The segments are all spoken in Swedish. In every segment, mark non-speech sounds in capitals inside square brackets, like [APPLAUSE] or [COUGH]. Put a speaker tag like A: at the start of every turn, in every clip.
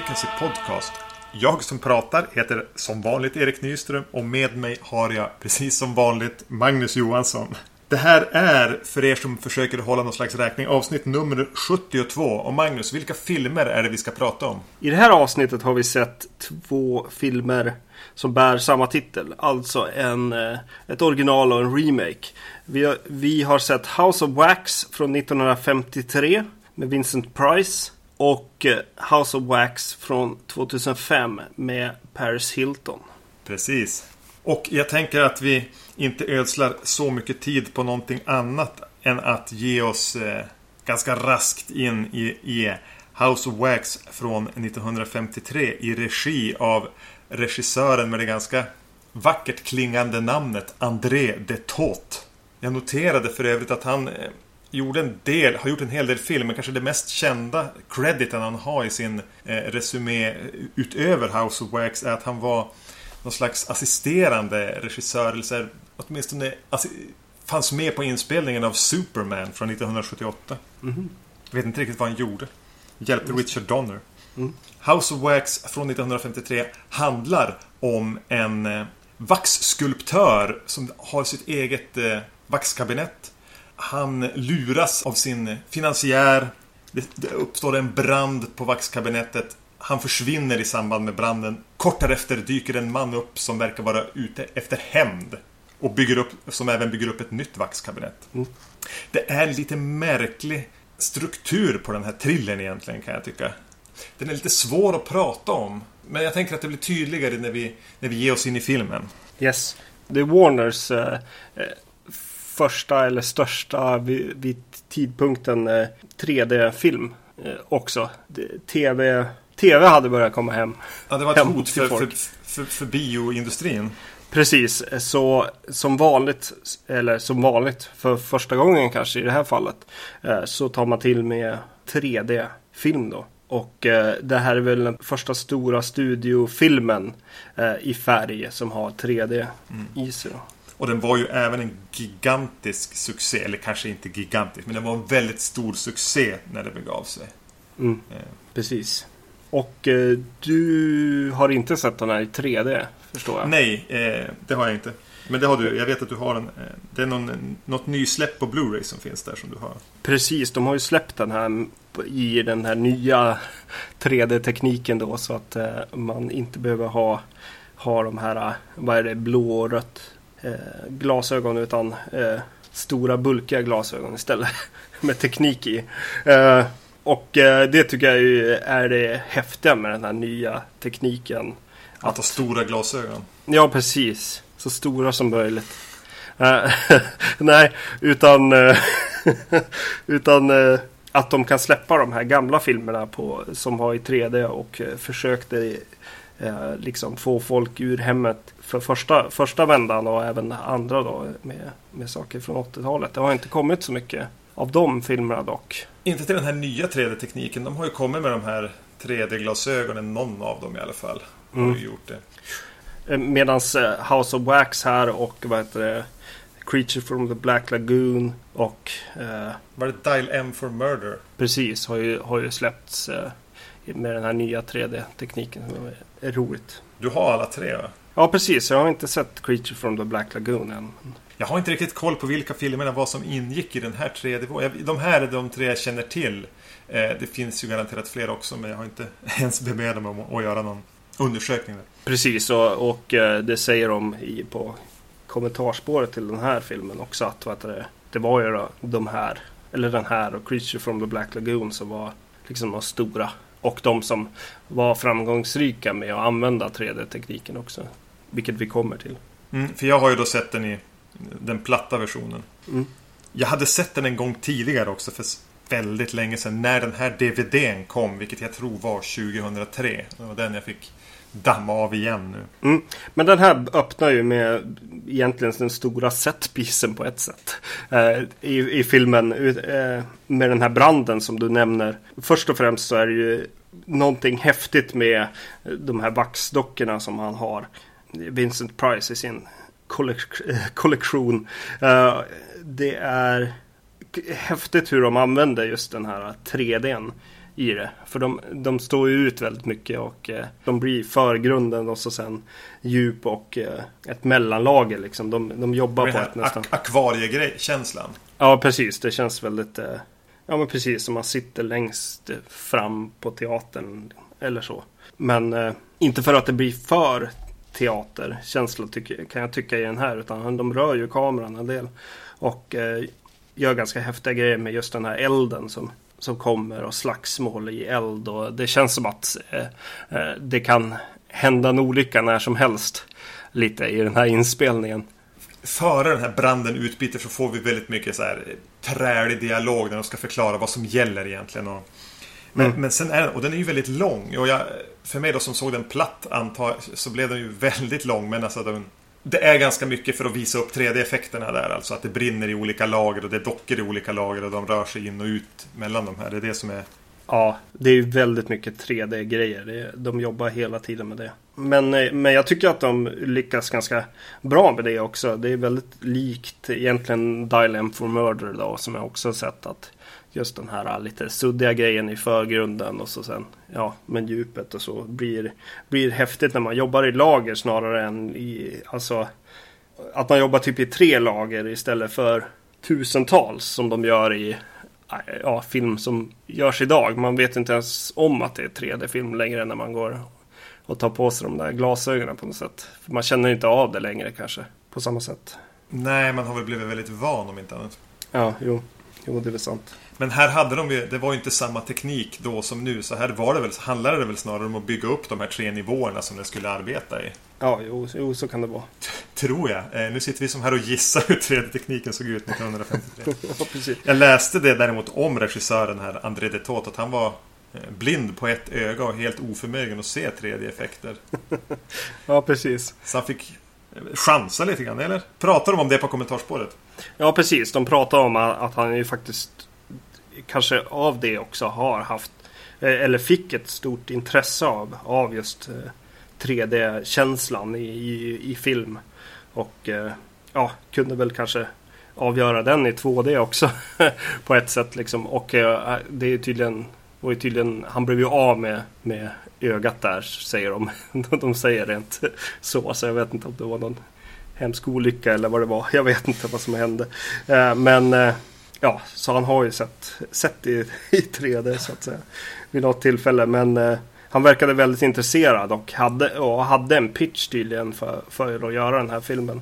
A: Vacancy Podcast. Jag som pratar heter som vanligt Erik Nyström och med mig har jag precis som vanligt Magnus Johansson. Det här är, för er som försöker hålla någon slags räkning, avsnitt nummer 72. Och Magnus, vilka filmer är det vi ska prata om?
B: I det här avsnittet har vi sett två filmer som bär samma titel. Alltså en, eh, ett original och en remake. Vi har, vi har sett House of Wax från 1953 med Vincent Price. Och eh, House of Wax från 2005 med Paris Hilton.
A: Precis. Och jag tänker att vi inte ödslar så mycket tid på någonting annat än att ge oss eh, ganska raskt in i, i House of Wax från 1953 i regi av regissören med det ganska vackert klingande namnet André de Tote. Jag noterade för övrigt att han eh, gjorde en del, har gjort en hel del film, men kanske det mest kända crediten han har i sin eh, resumé utöver House of Wax är att han var någon slags assisterande regissör, eller så här, åtminstone fanns med på inspelningen av Superman från 1978. Mm. Jag vet inte riktigt vad han gjorde. Hjälpte Richard Donner. Mm. House of Wax från 1953 handlar om en eh, vaxskulptör som har sitt eget eh, vaxkabinett. Han luras av sin finansiär. Det, det uppstår en brand på vaxkabinettet. Han försvinner i samband med branden. Kort därefter dyker en man upp som verkar vara ute efter hämnd. Och bygger upp, som även bygger upp ett nytt vaxkabinett. Mm. Det är lite märklig struktur på den här thrillern egentligen kan jag tycka. Den är lite svår att prata om. Men jag tänker att det blir tydligare när vi, när vi ger oss in i filmen.
B: Yes. Det är Warners eh, eh första eller största vid, vid tidpunkten eh, 3D-film eh, också. TV, TV hade börjat komma hem.
A: Ja, det var ett hot för, för, för, för bioindustrin.
B: Precis, så som vanligt, eller som vanligt för första gången kanske i det här fallet, eh, så tar man till med 3D-film då. Och eh, det här är väl den första stora studiofilmen eh, i färg som har 3D mm. i sig.
A: Och den var ju även en gigantisk succé, eller kanske inte gigantisk, men den var en väldigt stor succé när det begav sig.
B: Mm. Eh. Precis. Och eh, du har inte sett den här i 3D, förstår jag?
A: Nej, eh, det har jag inte. Men det har du. Jag vet att du har en. Eh, det är någon, något nysläpp på Blu-ray som finns där som du har.
B: Precis, de har ju släppt den här i den här nya [LAUGHS] 3D-tekniken då så att eh, man inte behöver ha, ha de här, eh, vad är det, blå och rött glasögon utan eh, stora bulkiga glasögon istället [LAUGHS] med teknik i. Eh, och eh, det tycker jag är det häftiga med den här nya tekniken.
A: Att, att ha stora glasögon?
B: Ja, precis. Så stora som möjligt. Eh, [LAUGHS] nej, utan, [LAUGHS] utan att de kan släppa de här gamla filmerna på, som var i 3D och försökte eh, liksom få folk ur hemmet för första, första vändan och även andra då med, med saker från 80-talet. Det har inte kommit så mycket av de filmerna dock.
A: Inte till den här nya 3D-tekniken. De har ju kommit med de här 3D-glasögonen, någon av dem i alla fall. Har mm. ju gjort det.
B: Eh, Medan eh, House of Wax här och vad heter det? Creature from the Black Lagoon och...
A: Eh, Var det Dial M for Murder?
B: Precis, har ju, har ju släppts eh, med den här nya 3D-tekniken. Det är roligt.
A: Du har alla tre va?
B: Ja precis, jag har inte sett Creature from the Black Lagoon än.
A: Jag har inte riktigt koll på vilka filmerna var som ingick i den här 3D. De här är de tre jag känner till. Eh, det finns ju garanterat fler också men jag har inte [LAUGHS] ens bemödat mig om att göra någon undersökning. Där.
B: Precis och, och eh, det säger de i, på kommentarspåret till den här filmen också att vet du, det var ju de här, eller den här och Creature from the Black Lagoon som var liksom de stora och de som var framgångsrika med att använda 3D-tekniken också. Vilket vi kommer till.
A: Mm, för jag har ju då sett den i den platta versionen. Mm. Jag hade sett den en gång tidigare också för väldigt länge sedan. När den här DVDn kom, vilket jag tror var 2003. Det var den jag fick damma av igen nu.
B: Mm. Men den här öppnar ju med egentligen den stora setpisen på ett sätt. Eh, i, I filmen eh, med den här branden som du nämner. Först och främst så är det ju någonting häftigt med de här vaxdockorna som han har. Vincent Price i sin eh, kollektion. Eh, det är häftigt hur de använder just den här 3Dn i det. För de, de står ju ut väldigt mycket och eh, de blir förgrunden och så sen djup och eh, ett mellanlager liksom. De, de jobbar
A: Det
B: på ett nästan.
A: ak- akvariegrej-känslan.
B: Ja, precis. Det känns väldigt... Eh, ja, men precis som man sitter längst fram på teatern eller så. Men eh, inte för att det blir för teaterkänsla kan jag tycka i den här. Utan de rör ju kameran en del. Och eh, gör ganska häftiga grejer med just den här elden som, som kommer och slagsmål i eld. Och det känns som att eh, eh, det kan hända en olycka när som helst. Lite i den här inspelningen.
A: Före den här branden utbryter så får vi väldigt mycket så här eh, trälig dialog när de ska förklara vad som gäller egentligen. Och, men,
B: Mm.
A: men sen är den, och den är ju väldigt lång. Och jag, för mig då som såg den platt antar så blev den ju [LAUGHS] väldigt lång. Men alltså den, det är ganska mycket för att visa upp 3D-effekterna där. Alltså att det brinner i olika lager och det är dockor i olika lager och de rör sig in och ut mellan de här. Det är det som är...
B: Ja, det är ju väldigt mycket 3D-grejer. De jobbar hela tiden med det. Men, eh, men jag tycker att de lyckas ganska bra med det också. Det är väldigt likt egentligen Dial M for Murder då, som jag också sett att just den här eh, lite suddiga grejen i förgrunden och så sen, ja, men djupet och så blir, blir häftigt när man jobbar i lager snarare än i, alltså att man jobbar typ i tre lager istället för tusentals som de gör i ja, film som görs idag. Man vet inte ens om att det är 3D-film längre när man går och tar på sig de där glasögonen på något sätt. För man känner inte av det längre kanske på samma sätt.
A: Nej, man har väl blivit väldigt van om inte annat.
B: Ja, jo, jo det är väl sant.
A: Men här hade de ju, det var ju inte samma teknik då som nu. Så här var det väl, handlade det väl snarare om att bygga upp de här tre nivåerna som den skulle arbeta i.
B: Ja, jo, jo så kan det vara.
A: Tror jag. Eh, nu sitter vi som här och gissar hur 3D-tekniken såg ut 1953. [LAUGHS]
B: ja, precis.
A: Jag läste det däremot om regissören här, André Detot, att han var eh, blind på ett öga och helt oförmögen att se 3D-effekter. [LAUGHS]
B: Ja, precis.
A: Så han fick eh, chansa lite grann, eller? Pratar de om det på kommentarspåret?
B: Ja, precis. De pratar om att han ju faktiskt kanske av det också har haft eh, eller fick ett stort intresse av, av just eh, 3D-känslan i, i, i film. Och eh, ja, kunde väl kanske avgöra den i 2D också [LAUGHS] på ett sätt liksom. Och det är tydligen, var ju tydligen, han blev ju av med, med ögat där säger de. [LAUGHS] De säger rent så, så jag vet inte om det var någon hemsk olycka eller vad det var. Jag vet inte vad som hände. Men ja, så han har ju sett, sett i, [LAUGHS] i 3D så att säga. Vid något tillfälle. Men eh, han verkade väldigt intresserad och hade, och hade en pitch tydligen för, för att göra den här filmen.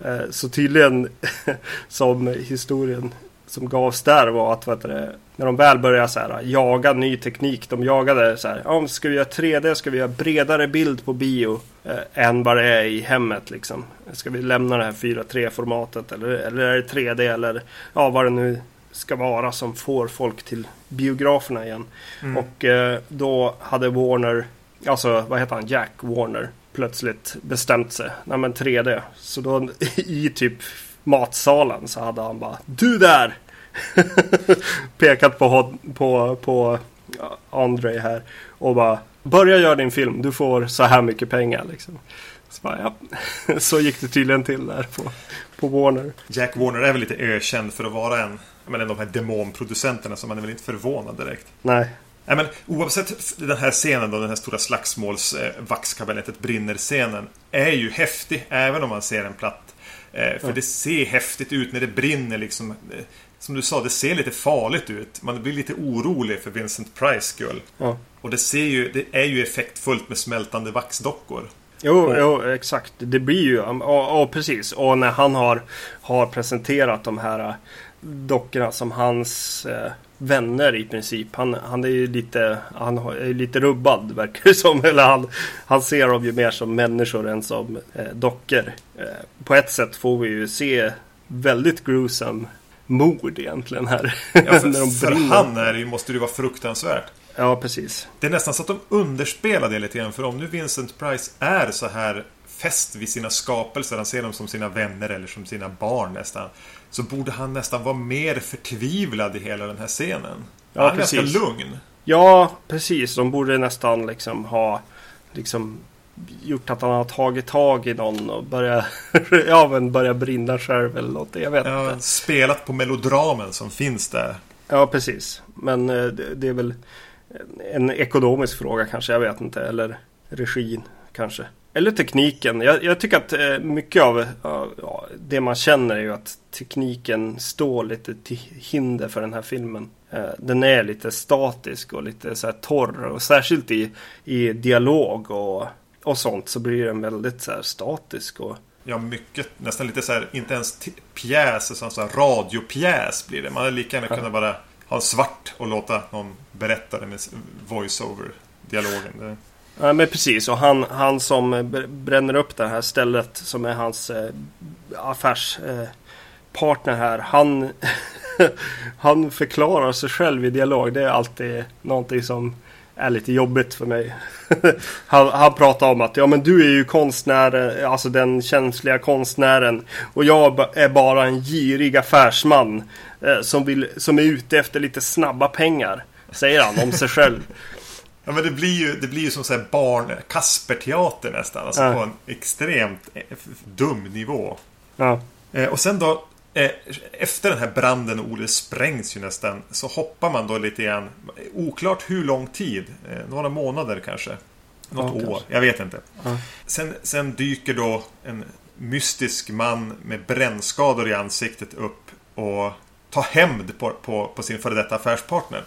B: Eh, Så tydligen [LAUGHS] som historien som gavs där var att vet du, när de väl började så här, jaga ny teknik. De jagade så här. Ja, ska vi göra 3D? Ska vi göra bredare bild på bio? Eh, än vad det är i hemmet liksom. Ska vi lämna det här 4.3 formatet? Eller, eller är det 3D? Eller ja, vad det nu ska vara som får folk till biograferna igen.
A: Mm.
B: Och eh, då hade Warner, alltså vad heter han, Jack Warner, plötsligt bestämt sig. Nej men 3D. Så då [LAUGHS] i typ matsalen så hade han bara Du där! [LAUGHS] Pekat på, på, på ja, Andre här. Och bara Börja göra din film, du får så här mycket pengar liksom. Så, bara, ja. [LAUGHS] så gick det tydligen till där på, på Warner.
A: Jack Warner är väl lite ökänd för att vara en men de här demonproducenterna så man är väl inte förvånad direkt.
B: Nej,
A: Nej, men oavsett den här scenen då, den här stora slagsmåls eh, vaxkabinettet brinner-scenen är ju häftig även om man ser den platt. Eh, för det ser häftigt ut när det brinner liksom. Eh, som du sa, det ser lite farligt ut. Man blir lite orolig för Vincent Price skull.
B: ja.
A: Och det ser ju, det är ju effektfullt med smältande vaxdockor.
B: Jo, jo, exakt. Det blir ju, ja, precis. Och när han har, har presenterat de här dockorna som hans eh, vänner i princip. Han, han är ju lite, han är lite rubbad verkar det som. [LAUGHS] Eller han, han ser dem ju mer som människor än som eh, dockor. Eh, på ett sätt får vi ju se väldigt gruesome mord egentligen här.
A: Ja, [LAUGHS] för,
B: de
A: för han är måste det ju vara fruktansvärt.
B: Ja, precis.
A: Det är nästan så att de underspelar det lite grann. För om nu Vincent Price är så här fäst vid sina skapelser, han ser dem som sina vänner eller som sina barn nästan. Så borde han nästan vara mer förtvivlad i hela den här scenen.
B: Ja,
A: han är
B: precis.
A: ganska lugn.
B: Ja, precis. De borde nästan liksom ha liksom gjort att han har tagit tag i någon och börjat, [LAUGHS] ja, men börja brinna själv eller något. Jag vet
A: Ja,
B: inte.
A: spelat på melodramen som finns där.
B: Ja, precis. Men eh, det, det är väl en ekonomisk fråga kanske, jag vet inte. Eller regin kanske. Eller tekniken. Jag, jag tycker att eh, mycket av ja, det man känner är ju att tekniken står lite till hinder för den här filmen. Eh, den är lite statisk och lite så här torr och särskilt i, i dialog och, och sånt så blir den väldigt så här statisk. Och...
A: Ja, mycket. Nästan lite så här, inte ens pjäs, utan så här radiopjäs blir det. Man hade lika gärna ja. kunnat bara ha svart och låta någon berätta det med voice-over-dialogen.
B: Ja men precis och han, han som bränner upp det här stället som är hans eh, affärspartner eh, här. Han, [LAUGHS] han förklarar sig själv i dialog. Det är alltid någonting som är lite jobbigt för mig. [LAUGHS] han, han pratar om att ja men du är ju konstnär, eh, alltså den känsliga konstnären. Och jag är bara en girig affärsman. Eh, som, vill, som är ute efter lite snabba pengar. Säger han om sig själv.
A: Ja men det blir ju, det blir ju som så barn Kasperteater nästan. Alltså ja. på en extremt eh, dum nivå.
B: Ja.
A: Eh, och sen då eh, efter den här branden och Ole sprängs ju nästan så hoppar man då lite grann Oklart hur lång tid eh, Några månader kanske Något ja, år, kanske. jag vet inte sen, sen dyker då en mystisk man med brännskador i ansiktet upp och tar hämnd på, på, på sin före detta affärspartner.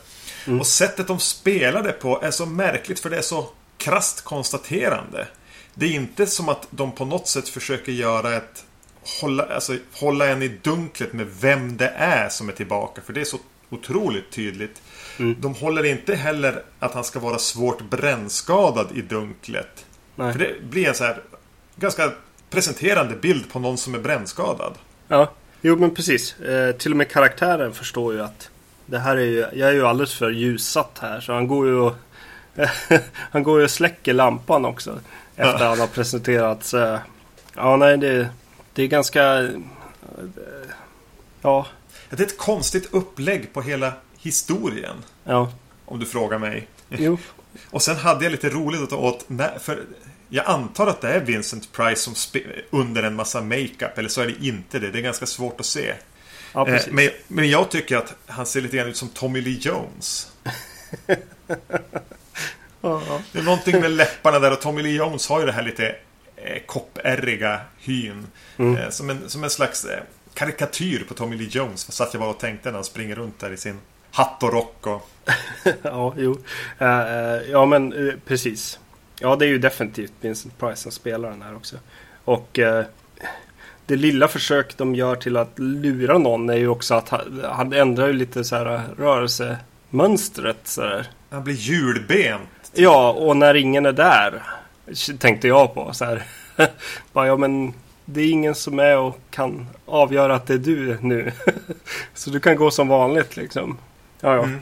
A: Mm. Och sättet de spelar det på är så märkligt för det är så krast konstaterande. Det är inte som att de på något sätt försöker göra ett hålla, alltså, hålla en i dunklet med vem det är som är tillbaka. För det är så otroligt tydligt. Mm. De håller inte heller att han ska vara svårt brännskadad i dunklet. Nej. För det blir en så här ganska presenterande bild på någon som är brännskadad.
B: Ja, jo men precis. Eh, till och med karaktären förstår ju att det här är ju, jag är ju alldeles för ljussatt här så han går ju och [LAUGHS] han går ju och släcker lampan också. Efter ja. han har presenterat. Så, ja, nej, det, det är ganska... Ja.
A: Det är ett konstigt upplägg på hela historien.
B: Ja.
A: Om du frågar mig.
B: Jo. [LAUGHS]
A: och sen hade jag lite roligt åt... För jag antar att det är Vincent Price som under en massa makeup. Eller så är det inte det. Det är ganska svårt att se.
B: Ja, eh,
A: men, men jag tycker att han ser lite grann ut som Tommy Lee Jones. [LAUGHS] Det är någonting med läpparna där och Tommy Lee Jones har ju det här lite eh, koppärriga hyn. Mm. Eh, som, en, som en slags eh, karikatyr på Tommy Lee Jones. Vad satt jag bara och tänkte när han springer runt där i sin hatt och rock. Och... [LAUGHS]
B: ja, jo. Uh, ja, men uh, precis. Ja, det är ju definitivt Vincent Price som spelar den här också. Och uh, det lilla försök de gör till att lura någon är ju också att han, ändrar ju lite så här rörelsemönstret. Så här.
A: Han blir hjulbent.
B: Ja, och när ingen är där tänkte jag på. Så här. [LAUGHS] Bara, ja, men det är ingen som är och kan avgöra att det är du nu. [LAUGHS] så du kan gå som vanligt liksom. Ja, ja. Mm.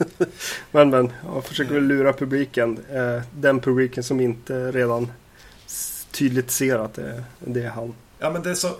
B: [LAUGHS] men, men. Jag försöker väl lura publiken. Eh, den publiken som inte redan tydligt ser att det, det är han.
A: Ja, men det är så...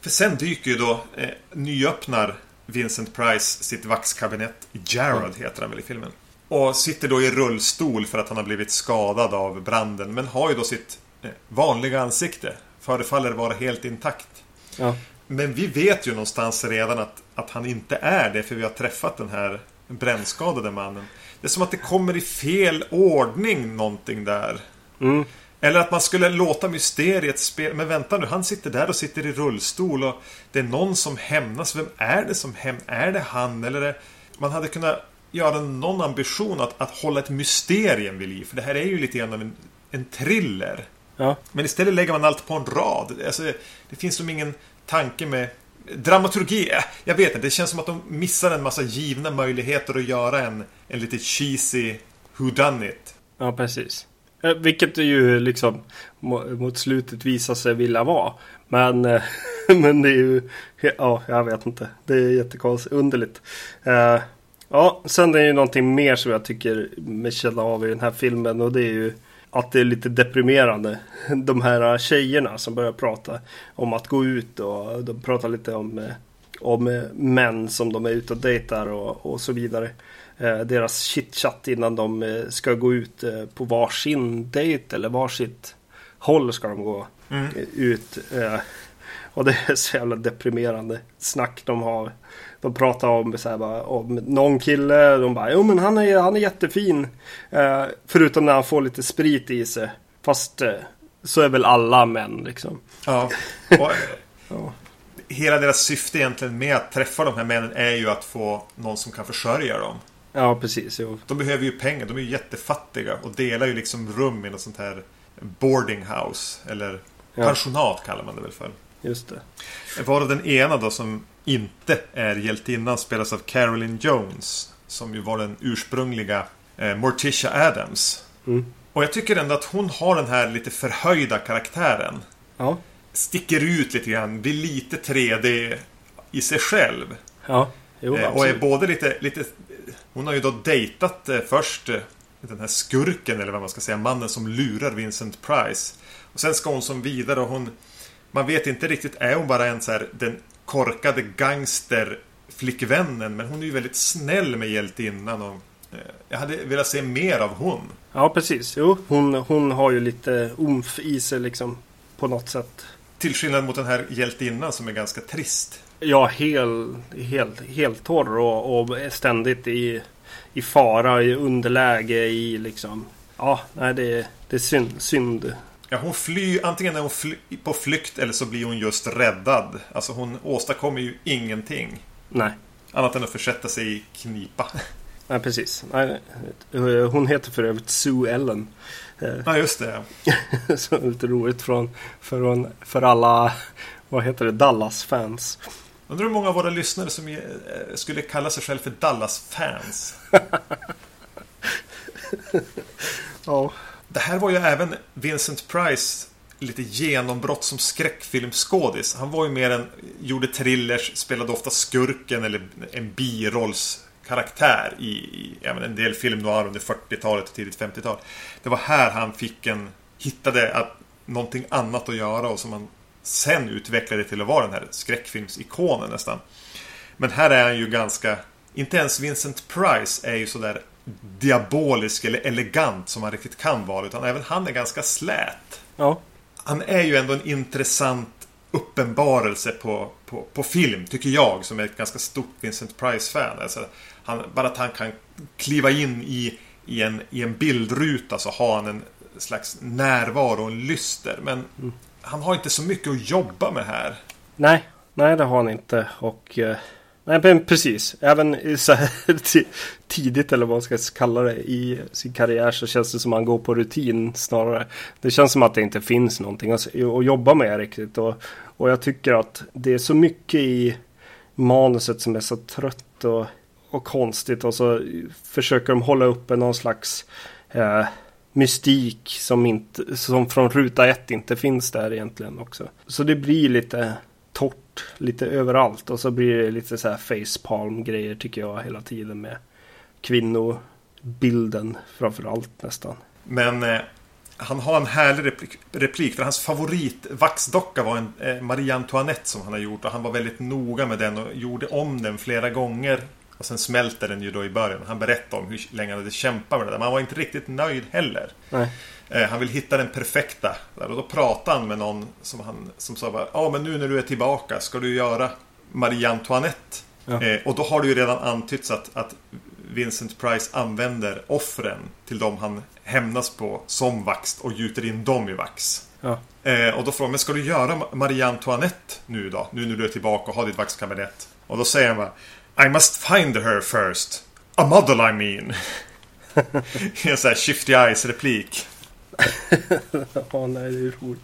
A: För sen dyker ju då, eh, nyöppnar Vincent Price sitt vaxkabinett. Jared heter han väl i filmen. Och sitter då i rullstol för att han har blivit skadad av branden. Men har ju då sitt eh, vanliga ansikte. Förefaller vara helt intakt.
B: Ja.
A: Men vi vet ju någonstans redan att, att han inte är det. För vi har träffat den här brännskadade mannen. Det är som att det kommer i fel ordning någonting där.
B: Mm.
A: Eller att man skulle låta mysteriet spela. Men vänta nu, han sitter där och sitter i rullstol och det är någon som hämnas. Vem är det som hämnas? Är det han? Eller det... Man hade kunnat göra någon ambition att, att hålla ett mysterium vid liv. För det här är ju lite grann av en, en thriller.
B: Ja.
A: Men istället lägger man allt på en rad. Alltså, det finns som ingen tanke med Dramaturgi, äh, jag vet inte. Det känns som att de missar en massa givna möjligheter att göra en, en lite cheesy who done it.
B: Ja, precis. Eh, vilket det ju liksom mot slutet visar sig vilja vara. Men, eh, [LAUGHS] men det är ju, ja, jag vet inte. Det är jättekonstigt, underligt. Eh, ja, sen är det ju någonting mer som jag tycker med känna av i den här filmen och det är ju att det är lite deprimerande. [LAUGHS] De här tjejerna som börjar prata om att gå ut och de pratar lite om, om män som de är ute och dejtar och, och så vidare deras chitchat innan de eh, ska gå ut eh, på varsin dejt eller varsitt håll ska de gå
A: mm.
B: ut. Och det är så jävla deprimerande snack de har. De pratar om, så här, bara, om någon kille. De bara, jo men han är, han är jättefin. Eh, förutom när han får lite sprit i sig. Fast eh, så är väl alla män liksom.
A: Ja. [LAUGHS] Och, ja. Hela deras syfte egentligen med att träffa de här männen är ju att få någon som kan försörja dem.
B: Ja, precis. Jo.
A: De behöver ju pengar. De är ju jättefattiga och delar ju liksom rum i något sånt här boarding house. Eller ja. pensionat kallar man det väl för.
B: Just det.
A: Varav den ena då som inte är hjältinnan spelas av Carolyn Jones. Som ju var den ursprungliga eh, Morticia Adams.
B: Mm.
A: Och jag tycker ändå att hon har den här lite förhöjda karaktären.
B: Ja.
A: Sticker ut lite grann. Blir lite 3D i sig själv.
B: Ja, jo,
A: eh, Och är både lite, lite... Hon har ju då dejtat eh, först eh, den här skurken, eller vad man ska säga, mannen som lurar Vincent Price. Och sen ska hon som vidare och hon... Man vet inte riktigt, är hon bara en så här, den korkade gangsterflickvännen? Men hon är ju väldigt snäll med hjältinnan och Eh, jag hade velat se mer av hon.
B: Ja, precis. Jo, hon, hon har ju lite umf i sig liksom. På något sätt.
A: Till skillnad mot den här hjältinnan som är ganska trist.
B: Ja, helt, helt, helt torr och, och ständigt i, i fara, i underläge, i liksom... Ja, nej det, det är synd. synd.
A: Ja, hon flyr, antingen är hon fly, på flykt eller så blir hon just räddad. Alltså hon åstadkommer ju ingenting.
B: Nej.
A: Annat än att försätta sig i knipa. [LAUGHS]
B: Nej, precis. Nej, hon heter för övrigt Sue Ellen.
A: Eh, ja, just det. [LAUGHS]
B: Så lite roligt från, för, för alla, vad heter det, Dallas-fans.
A: Undrar hur många av våra lyssnare som eh, skulle kalla sig själv för Dallas-fans? [LAUGHS]
B: ja.
A: Det här var ju även Vincent Price lite genombrott som skräckfilmskådis. Han var ju mer en, gjorde thrillers, spelade ofta skurken eller en birolls karaktär i, i en del film noir under 40-talet och tidigt 50-tal. Det var här han fick en hittade att, någonting annat att göra och som han sen utvecklade till att vara den här skräckfilmsikonen nästan. Men här är han ju ganska inte ens Vincent Price är ju sådär diabolisk eller elegant som han riktigt kan vara. Utan även han är ganska slät.
B: Ja.
A: Han är ju ändå en intressant uppenbarelse på, på, på film, tycker jag, som är ett ganska stort Vincent Price-fan. Alltså, han, bara att han kan kliva in i, i, en, i en bildruta så har han en slags närvaro och en lyster. Men mm han har inte så mycket att jobba med här.
B: Nej, nej det har han inte. Och eh, nej, men precis. Även så här [LAUGHS] tidigt eller vad man ska kalla det i sin karriär så känns det som att han går på rutin snarare. Det känns som att det inte finns någonting att, att jobba med riktigt. Och, och jag tycker att det är så mycket i manuset som är så trött och och konstigt och så försöker de hålla uppe någon slags eh, mystik som, inte, som från ruta ett inte finns där egentligen också. Så det blir lite torrt lite överallt och så blir det lite så här facepalm grejer tycker jag hela tiden med kvinnobilden framförallt nästan.
A: Men eh, han har en härlig replik, replik för hans favoritvaxdocka var en eh, Marie Antoinette som han har gjort och han var väldigt noga med den och gjorde om den flera gånger och sen smälter den ju då i början. Han berättar om hur länge han hade kämpat med det där. Men han var inte riktigt nöjd heller.
B: Eh,
A: han vill hitta den perfekta. Och då pratar han med någon som, han, som sa Ja men nu när du är tillbaka ska du göra Marie Antoinette. Ja. Eh, och då har det ju redan antytts att, att Vincent Price använder offren till de han hämnas på som vax och gjuter in dem i vax.
B: Ja.
A: Eh, och då frågar man, ska du göra Marie Antoinette nu då? Nu när du är tillbaka och har ditt vaxkabinett. Och då säger han bara i must find her first. A model I mean. [LAUGHS] en sån här Shifty Eyes-replik. [LAUGHS]
B: ja, nej, det är roligt.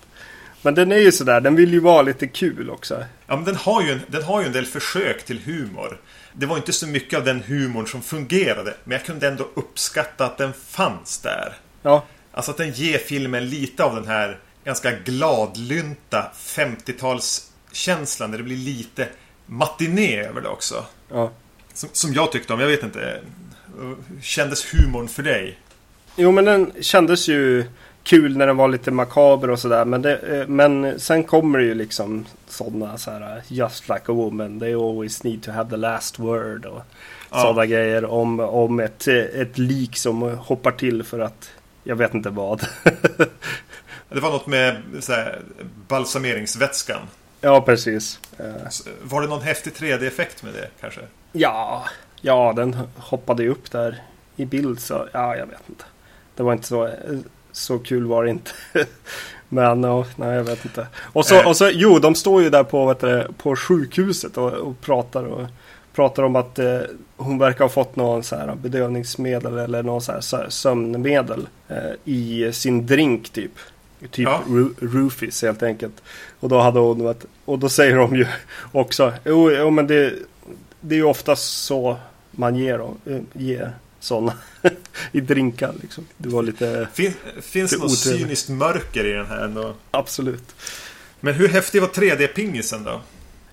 B: Men den är ju sådär, den vill ju vara lite kul också.
A: Ja, men den har, ju en, den har ju en del försök till humor. Det var inte så mycket av den humorn som fungerade. Men jag kunde ändå uppskatta att den fanns där.
B: Ja.
A: Alltså att den ger filmen lite av den här ganska gladlynta 50-talskänslan. Där det blir lite matiné över det också.
B: Ja.
A: Som, som jag tyckte om. Jag vet inte. Kändes humorn för dig?
B: Jo men den kändes ju kul när den var lite makaber och sådär. Men, eh, men sen kommer det ju liksom sådana så här Just like a woman. They always need to have the last word. Och ja. sådana grejer om, om ett, ett lik som hoppar till för att jag vet inte vad. [LAUGHS]
A: det var något med här, balsameringsvätskan.
B: Ja, precis.
A: Var det någon häftig 3D-effekt med det kanske?
B: Ja, ja, den hoppade ju upp där i bild så ja, jag vet inte. Det var inte så, så kul var det inte. [LAUGHS] Men ja, nej jag vet inte. Och så, och så jo, de står ju där på, vet du, på sjukhuset och, och pratar och pratar om att eh, hon verkar ha fått någon så här bedövningsmedel eller någon så här sömnmedel eh, i sin drink typ. Typ ja. roofies helt enkelt. Och då hade hon varit, och då säger de ju också, jo, jo men det, det är ju oftast så man ger, eh, ger sådana [LAUGHS] i drinkar. Liksom. Det var lite...
A: Fin, finns det något cyniskt mörker i den här ändå?
B: Absolut.
A: Men hur häftig var 3D-pingisen då?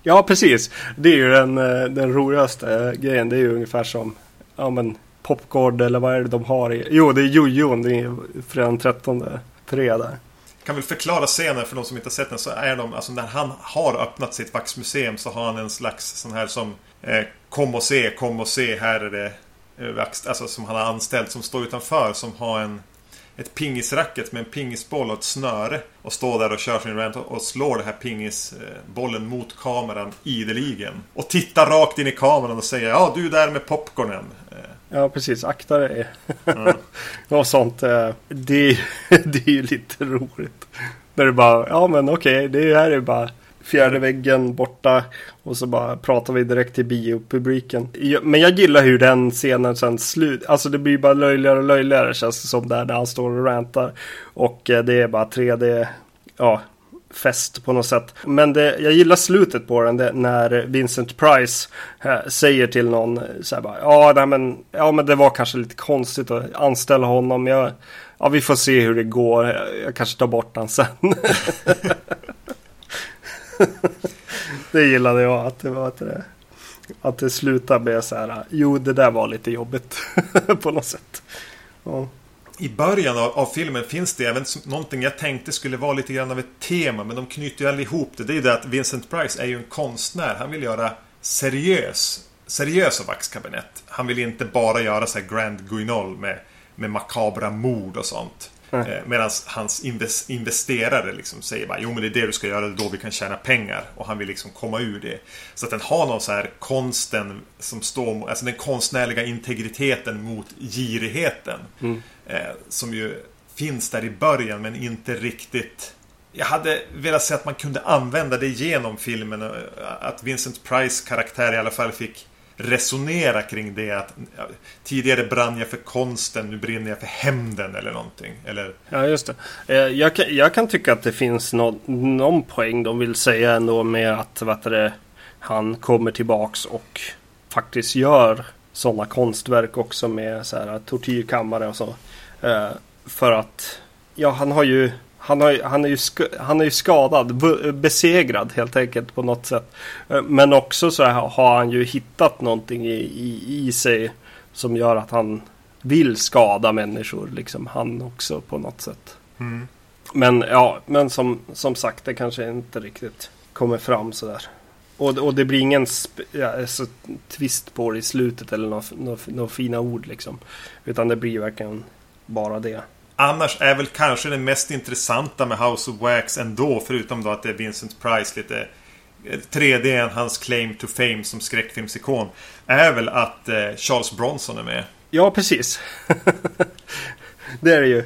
B: Ja, precis. Det är ju den, eh, den roligaste grejen. Det är ju ungefär som ja, men Popcorn eller vad är det de har i? Jo, det är jojon. Det är fredag den 13 3 där.
A: Kan väl förklara scenen för de som inte har sett den så är de, alltså när han har öppnat sitt vaxmuseum så har han en slags sån här som eh, Kom och se, kom och se, här är det eh, vax, Alltså som han har anställt som står utanför som har en ett pingisracket med en pingisboll och ett snöre. Och står där och kör sin rant och slår den här pingisbollen eh, mot kameran ideligen. Och tittar rakt in i kameran och säger Ja du där med popcornen.
B: Ja precis, akta dig. Mm. [LAUGHS] och sånt. Eh, det, [LAUGHS] det är ju lite roligt. När du bara, ja men okej, det här är bara fjärde väggen borta och så bara pratar vi direkt till biopubliken. Men jag gillar hur den scenen sen slut, alltså det blir bara löjligare och löjligare känns det som där, där han står och rantar. Och eh, det är bara 3D, ja, fest på något sätt. Men det, jag gillar slutet på den det, när Vincent Price äh, säger till någon eh, så här bara, ja, nej, men, ja men det var kanske lite konstigt att anställa honom. Jag, ja, vi får se hur det går. Jag, jag kanske tar bort den sen. [LAUGHS] det gillade jag att det var att det, att det slutade med så här. Jo, det där var lite jobbigt [LAUGHS] på något sätt. Ja.
A: I början av, av, filmen finns det även någonting jag tänkte skulle vara lite grann av ett tema. Men de knyter ju allihop det. Det är ju det att Vincent Price är ju en konstnär. Han vill göra seriös, seriösa vaxkabinett. Han vill inte bara göra så här Grand Guignol med, med makabra mord och sånt. Mm. Eh, Medan hans investerare liksom säger bara Jo men det är det du ska göra, då vi kan tjäna pengar. Och han vill liksom komma ur det. Så att den har någon så här konsten som står Alltså den konstnärliga integriteten mot girigheten. Mm. Eh, som ju finns där i början men inte riktigt jag hade velat se att man kunde använda det genom filmen. Eh, att Vincent Price karaktär i alla fall fick resonera kring det att tidigare brann jag för konsten, nu brinner jag för hämnden eller någonting. Eller...
B: Ja, just det. Eh, jag kan, jag kan tycka att det finns någon, någon poäng de vill säga ändå med att vad det, han kommer tillbaks och faktiskt gör sådana konstverk också med så här tortyrkammare och så. Eh, för att ja, han har ju han, har, han, är ju han är ju skadad, besegrad helt enkelt på något sätt. Eh, men också så har han ju hittat någonting i, i, i sig som gör att han vill skada människor. Liksom han också på något sätt. Mm. Men ja, men som, som sagt det kanske inte riktigt kommer fram sådär. Och, och det blir ingen ja, alltså, twist på det i slutet eller några nå, nå fina ord liksom. Utan det blir verkligen bara det.
A: Annars är väl kanske det mest intressanta med House of Wax ändå, förutom då att det är Vincent Price lite 3D än hans claim to fame som skräckfilmsikon. Är väl att eh, Charles Bronson är med.
B: Ja, precis. [LAUGHS] det är det ju.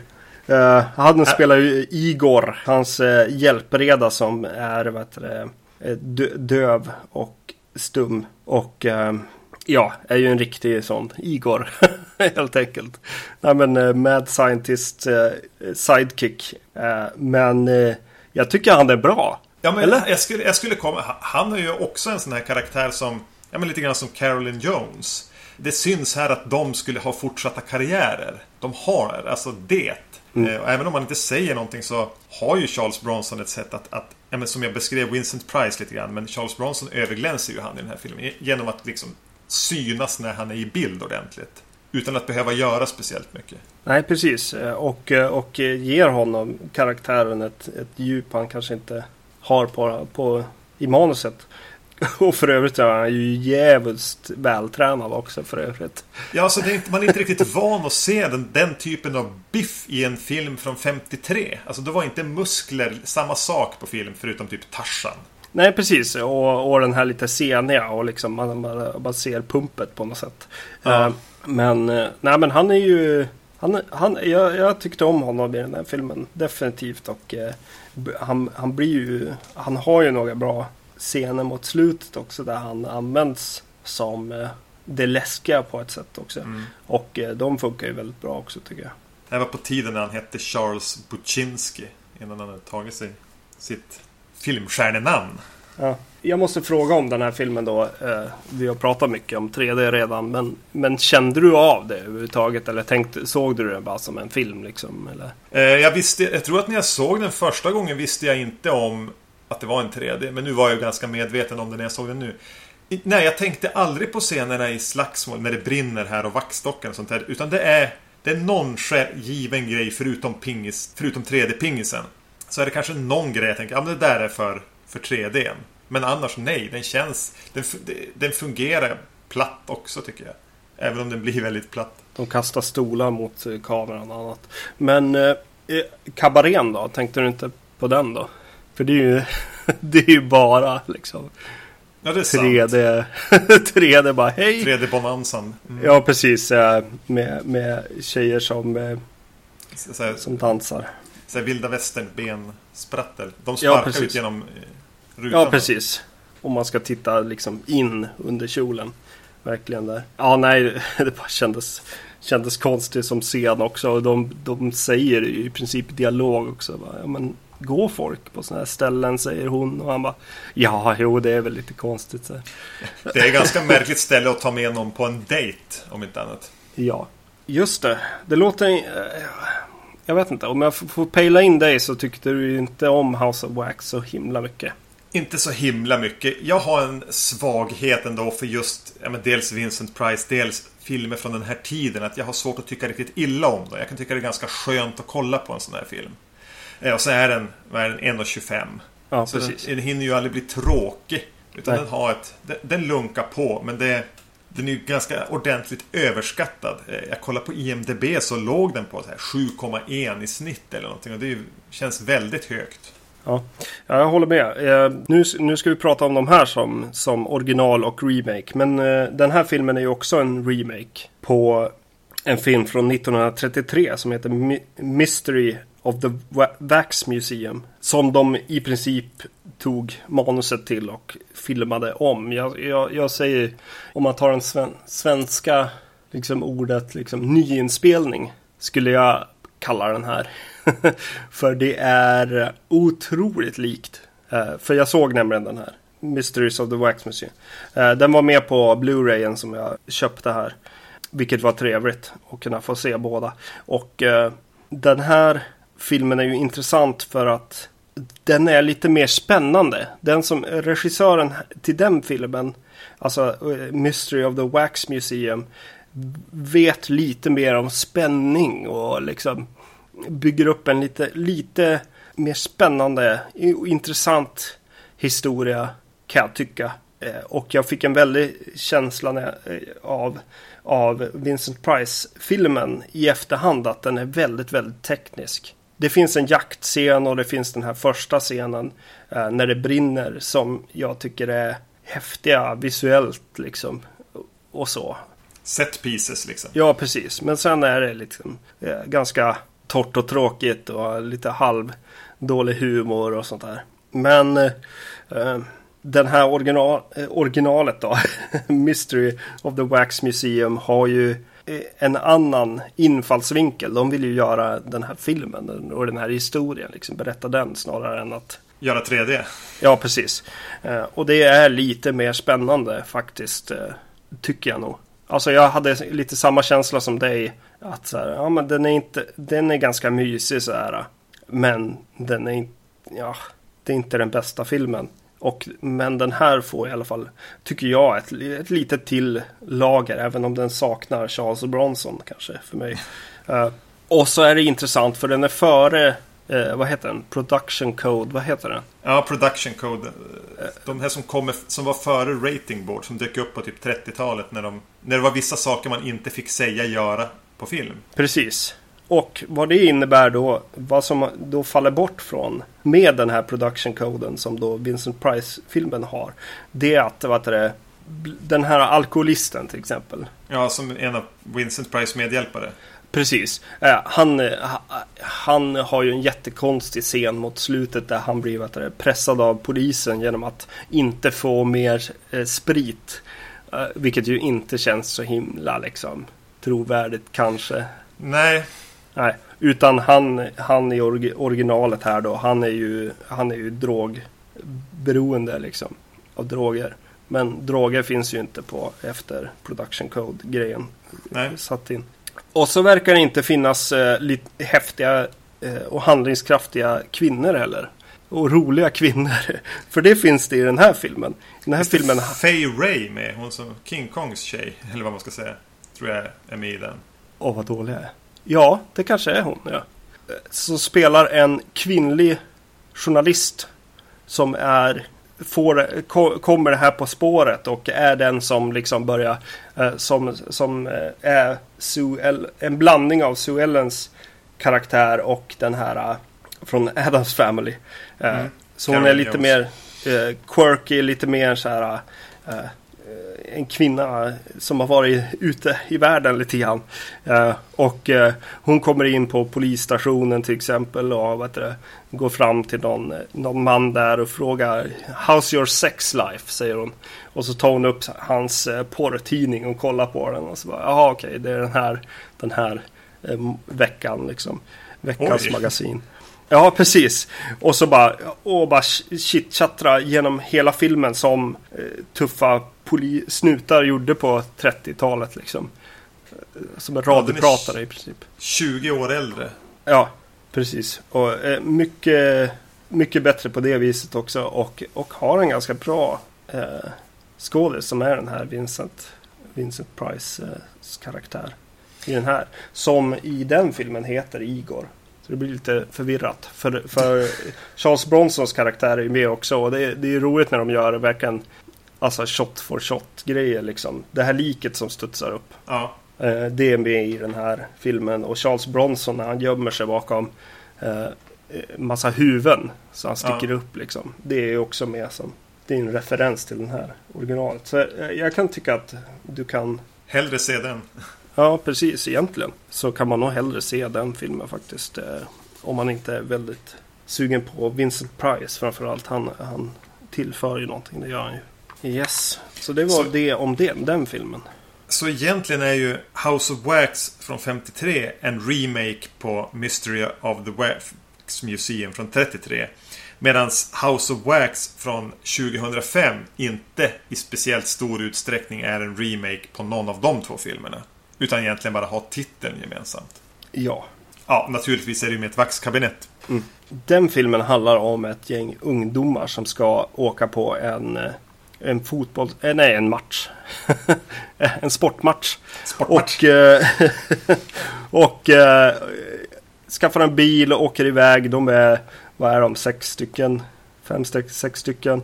B: Uh, han spelar ju Igor, hans uh, hjälpreda som är vet du, döv och stum. Och uh, Ja, är ju en riktig sån Igor. [LAUGHS] helt enkelt. Nej men uh, Mad Scientist uh, Sidekick. Uh, men jag tycker han är bra.
A: Ja men Eller? Jag, skulle, jag skulle komma. Han är ju också en sån här karaktär som Ja men lite grann som Carolyn Jones. Det syns här att de skulle ha fortsatta karriärer. De har alltså det. Mm. Även om man inte säger någonting så har ju Charles Bronson ett sätt att, att ja, som jag beskrev Vincent Price lite grann. Men Charles Bronson överglänser ju han i den här filmen. Genom att liksom synas när han är i bild ordentligt. Utan att behöva göra speciellt mycket.
B: Nej, precis. Och, och ger honom karaktären ett, ett djup han kanske inte har på, på, i manuset. [LAUGHS] Och för övrigt är han ju jävligt vältränad också för övrigt.
A: Ja, så det är inte, man är inte riktigt [LAUGHS] van att se den, den typen av biff i en film från 53. Alltså det var inte muskler, samma sak på film förutom typ Tarzan.
B: Nej, precis. Och, och den här lite seniga och liksom man, man, man ser pumpet på något sätt.
A: Ja.
B: Eh, men, eh, nej men han är ju... Han, han, jag, jag tyckte om honom i den här filmen. Definitivt. Och eh, han, han blir ju... Han har ju några bra scener mot slutet också. Där han används som eh, det läskiga på ett sätt också.
A: Mm.
B: Och eh, de funkar ju väldigt bra också tycker jag.
A: Det var på tiden när han hette Charles Buczynski. Innan han hade tagit sig sitt filmstjärnenamn.
B: Ja. Jag måste fråga om den här filmen då. Eh, vi har pratat mycket om 3D redan. Men, men kände du av det överhuvudtaget? Eller tänkte, såg du den bara som en film liksom? Eller?
A: Eh, jag, visste, jag tror att när jag såg den första gången visste jag inte om att det var en 3D. Men nu var jag ganska medveten om det när jag såg den nu. Nej, jag tänkte aldrig på scenerna i slagsmål när det brinner här och vaxstocken och sånt där. Utan det är, det är någon given grej förutom, pingis, förutom 3D-pingisen. Så är det kanske någon grej jag tänker, ja men det där är för, för 3D. Men annars nej, den känns... Den, den fungerar platt också tycker jag. Även om den blir [LAUGHS] väldigt platt.
B: De kastar stolar mot eh, kameran och annat. Men eh, eh, kabarén då? Tänkte du inte på den då? För det är ju, [LAUGHS] det är ju bara liksom
A: Ja, det är sant.
B: 3D. 3D [LAUGHS] bara hej!
A: 3D-bonanzan. Mm.
B: Ja precis. eh, Med, med tjejer som, som dansar.
A: Så här vilda västern bensprattel. De
B: Ja,
A: sparkar
B: precis.
A: ut genom eh, rutan.
B: Ja precis. Om man ska titta liksom in under kjolen. Verkligen där. Ja nej, [LAUGHS] det bara kändes, kändes konstigt som scen också. Och de, de säger i princip dialog också. Bara, ja, men, Gå folk på sådana här ställen säger hon. Och han bara Ja, jo det är väl lite konstigt. Så.
A: Det är ganska märkligt ställe att ta med någon på en dejt. Om inte annat.
B: Ja. Just det. Det låter... Jag vet inte. Om jag får pejla in dig så tyckte du inte om House of Wax så himla mycket.
A: Inte så himla mycket. Jag har en svaghet ändå för just ja, dels Vincent Price, dels filmer från den här tiden. Att jag har svårt att tycka riktigt illa om dem. Jag kan tycka det är ganska skönt att kolla på en sån här film. Eh, Och så är den, vad är den 1.25.
B: Ja,
A: Så den,
B: precis.
A: den hinner ju aldrig bli tråkig. Utan
B: Nej.
A: den har ett... Den, den lunkar på, men det... Den är ju ganska ordentligt överskattad. Eh, jag kollar på IMDB så låg den på 7,1 i snitt eller någonting. Och det känns väldigt högt.
B: Ja, jag håller med. Eh, nu, nu ska vi prata om de här som, som original och remake. Men eh, den här filmen är ju också en remake på en film från 1933 som heter Mystery of the Wax Museum. Som de i princip tog manuset till och filmade om. Jag, jag, jag säger, om man tar den sven, svenska liksom ordet liksom, nyinspelning skulle jag kalla den här. [LAUGHS] För det är otroligt likt. Eh, för jag såg nämligen den här. Mysteries of the Wax Museum. Eh, den var med på Blu-rayen som jag köpte här. Vilket var trevligt att kunna få se båda. Och eh, den här filmen är ju intressant för att den är lite mer spännande. Den som regissören till den filmen, alltså eh, Mystery of the Wax Museum, vet lite mer om spänning och liksom bygger upp en lite, lite mer spännande och intressant historia kan jag tycka. Eh, och jag fick en väldig känsla eh, av, av Vincent Price-filmen i efterhand att den är väldigt, väldigt teknisk. Det finns en jaktscen och det finns den här första scenen eh, när det brinner som jag tycker är häftiga visuellt liksom. Och så.
A: Set pieces liksom.
B: Ja, precis. Men sen är det liksom eh, ganska torrt och tråkigt och lite halv dålig humor och sånt där. Men eh, den här original, eh, originalet då, [LAUGHS] Mystery of the Wax Museum, har ju en annan infallsvinkel. De vill ju göra den här filmen och den här historien, liksom berätta den snarare än att
A: Göra 3D.
B: Ja, precis. Eh, och det är lite mer spännande faktiskt, eh, tycker jag nog. Alltså jag hade lite samma känsla som dig. Att så här, ja men den är inte, den är ganska mysig så här. Men den är inte, ja, det är inte den bästa filmen. Och, men den här får i alla fall, tycker jag, ett, ett litet till lager. Även om den saknar Charles Bronson kanske för mig. [LAUGHS] Eh, och så är det intressant för den är före, eh, vad heter den? Production Code, vad heter den?
A: Ja, production code. De här som, kommer, som var före rating board. Som dök upp på typ 30-talet. När, de, när det var vissa saker man inte fick säga göra på film.
B: Precis. Och vad det innebär då, vad som då faller bort från med den här production coden som då Vincent Price-filmen har. Det är att, vad det, den här alkoholisten till exempel.
A: Ja, som en av Vincent Price medhjälpare.
B: Precis. Eh, han, eh, han har ju en jättekonstig scen mot slutet där han blir vet du, pressad av polisen genom att inte få mer eh, sprit. Eh, vilket ju inte känns så himla liksom trovärdigt kanske.
A: Nej.
B: Nej, utan han, han i originalet här då, han är ju, han är ju drogberoende liksom. Av droger. Men droger finns ju inte på efter production code-grejen. Satt in. Och så verkar det inte finnas eh, lite häftiga eh, och handlingskraftiga kvinnor heller. Och roliga [LAUGHS] kvinnor. För det finns det i den här filmen. I den här filmen...
A: Faye Ray med? Hon som King Kongs tjej. Eller vad man ska säga. Tror jag är med i den.
B: Åh, vad dålig jag är. Ja, det kanske är hon. Ja. Så spelar en kvinnlig journalist som är får, kommer här på spåret och är den som liksom börjar eh, som, som eh, är Sue El, en blandning av Sue Ellens karaktär och den här eh, från Adams Family. Mm. Så hon är lite Jones. mer quirky, lite mer så här Eh, en kvinna som har varit ute i världen lite grann. Eh, och eh, hon kommer in på polisstationen till exempel och vet du, går fram till någon, någon man där och frågar How's your sex life? säger hon. Och så tar hon upp hans porrtidning och kollar på den och så bara jaha okej okay, det är den här, den här veckan liksom. Veckans Oj. magasin. Ja, precis. Och så bara, och bara chitchattra genom hela filmen som eh, tuffa snutar gjorde på 30-talet liksom. Som en radiopratare ja, i princip.
A: 20 år äldre.
B: Ja, precis. Och eh, mycket, mycket bättre på det viset också. Och, och har en ganska bra eh, skådis som är den här Vincent, Vincent Price eh, karaktär. I den här. Som i den filmen heter Igor. Så det blir lite förvirrat. För, för Charles Bronsons karaktär är ju med också. Och det, det är roligt när de gör verkligen Alltså shot for shot grejer liksom. Det här liket som studsar upp.
A: Ja.
B: Eh, det är med i den här filmen. Och Charles Bronson när han gömmer sig bakom eh, massa huvuden. Så han sticker ja. upp liksom. Det är också med som. Det är en referens till den här originalet. Så eh, jag kan tycka att du kan.
A: Hellre se den.
B: Ja, precis. Egentligen så kan man nog hellre se den filmen faktiskt. Eh, om man inte är väldigt sugen på Vincent Price framförallt. Han, han tillför ju någonting, det gör han ju. Yes, så det var så, det om det, den filmen.
A: Så egentligen är ju House of Wax från 53 en remake på Mystery of the Wax Museum från 33. Medan House of Wax från 2005 inte i speciellt stor utsträckning är en remake på någon av de två filmerna. Utan egentligen bara har titeln gemensamt.
B: Ja.
A: Ja, naturligtvis är det ju med ett vaxkabinett.
B: Mm. Den filmen handlar om ett gäng ungdomar som ska åka på en eh, en fotboll, eh, nej en match. [LAUGHS] en sportmatch.
A: sportmatch.
B: Och, eh, [LAUGHS] och skaffar en bil och åker iväg. De är, vad är de, sex stycken? Fem, sex stycken.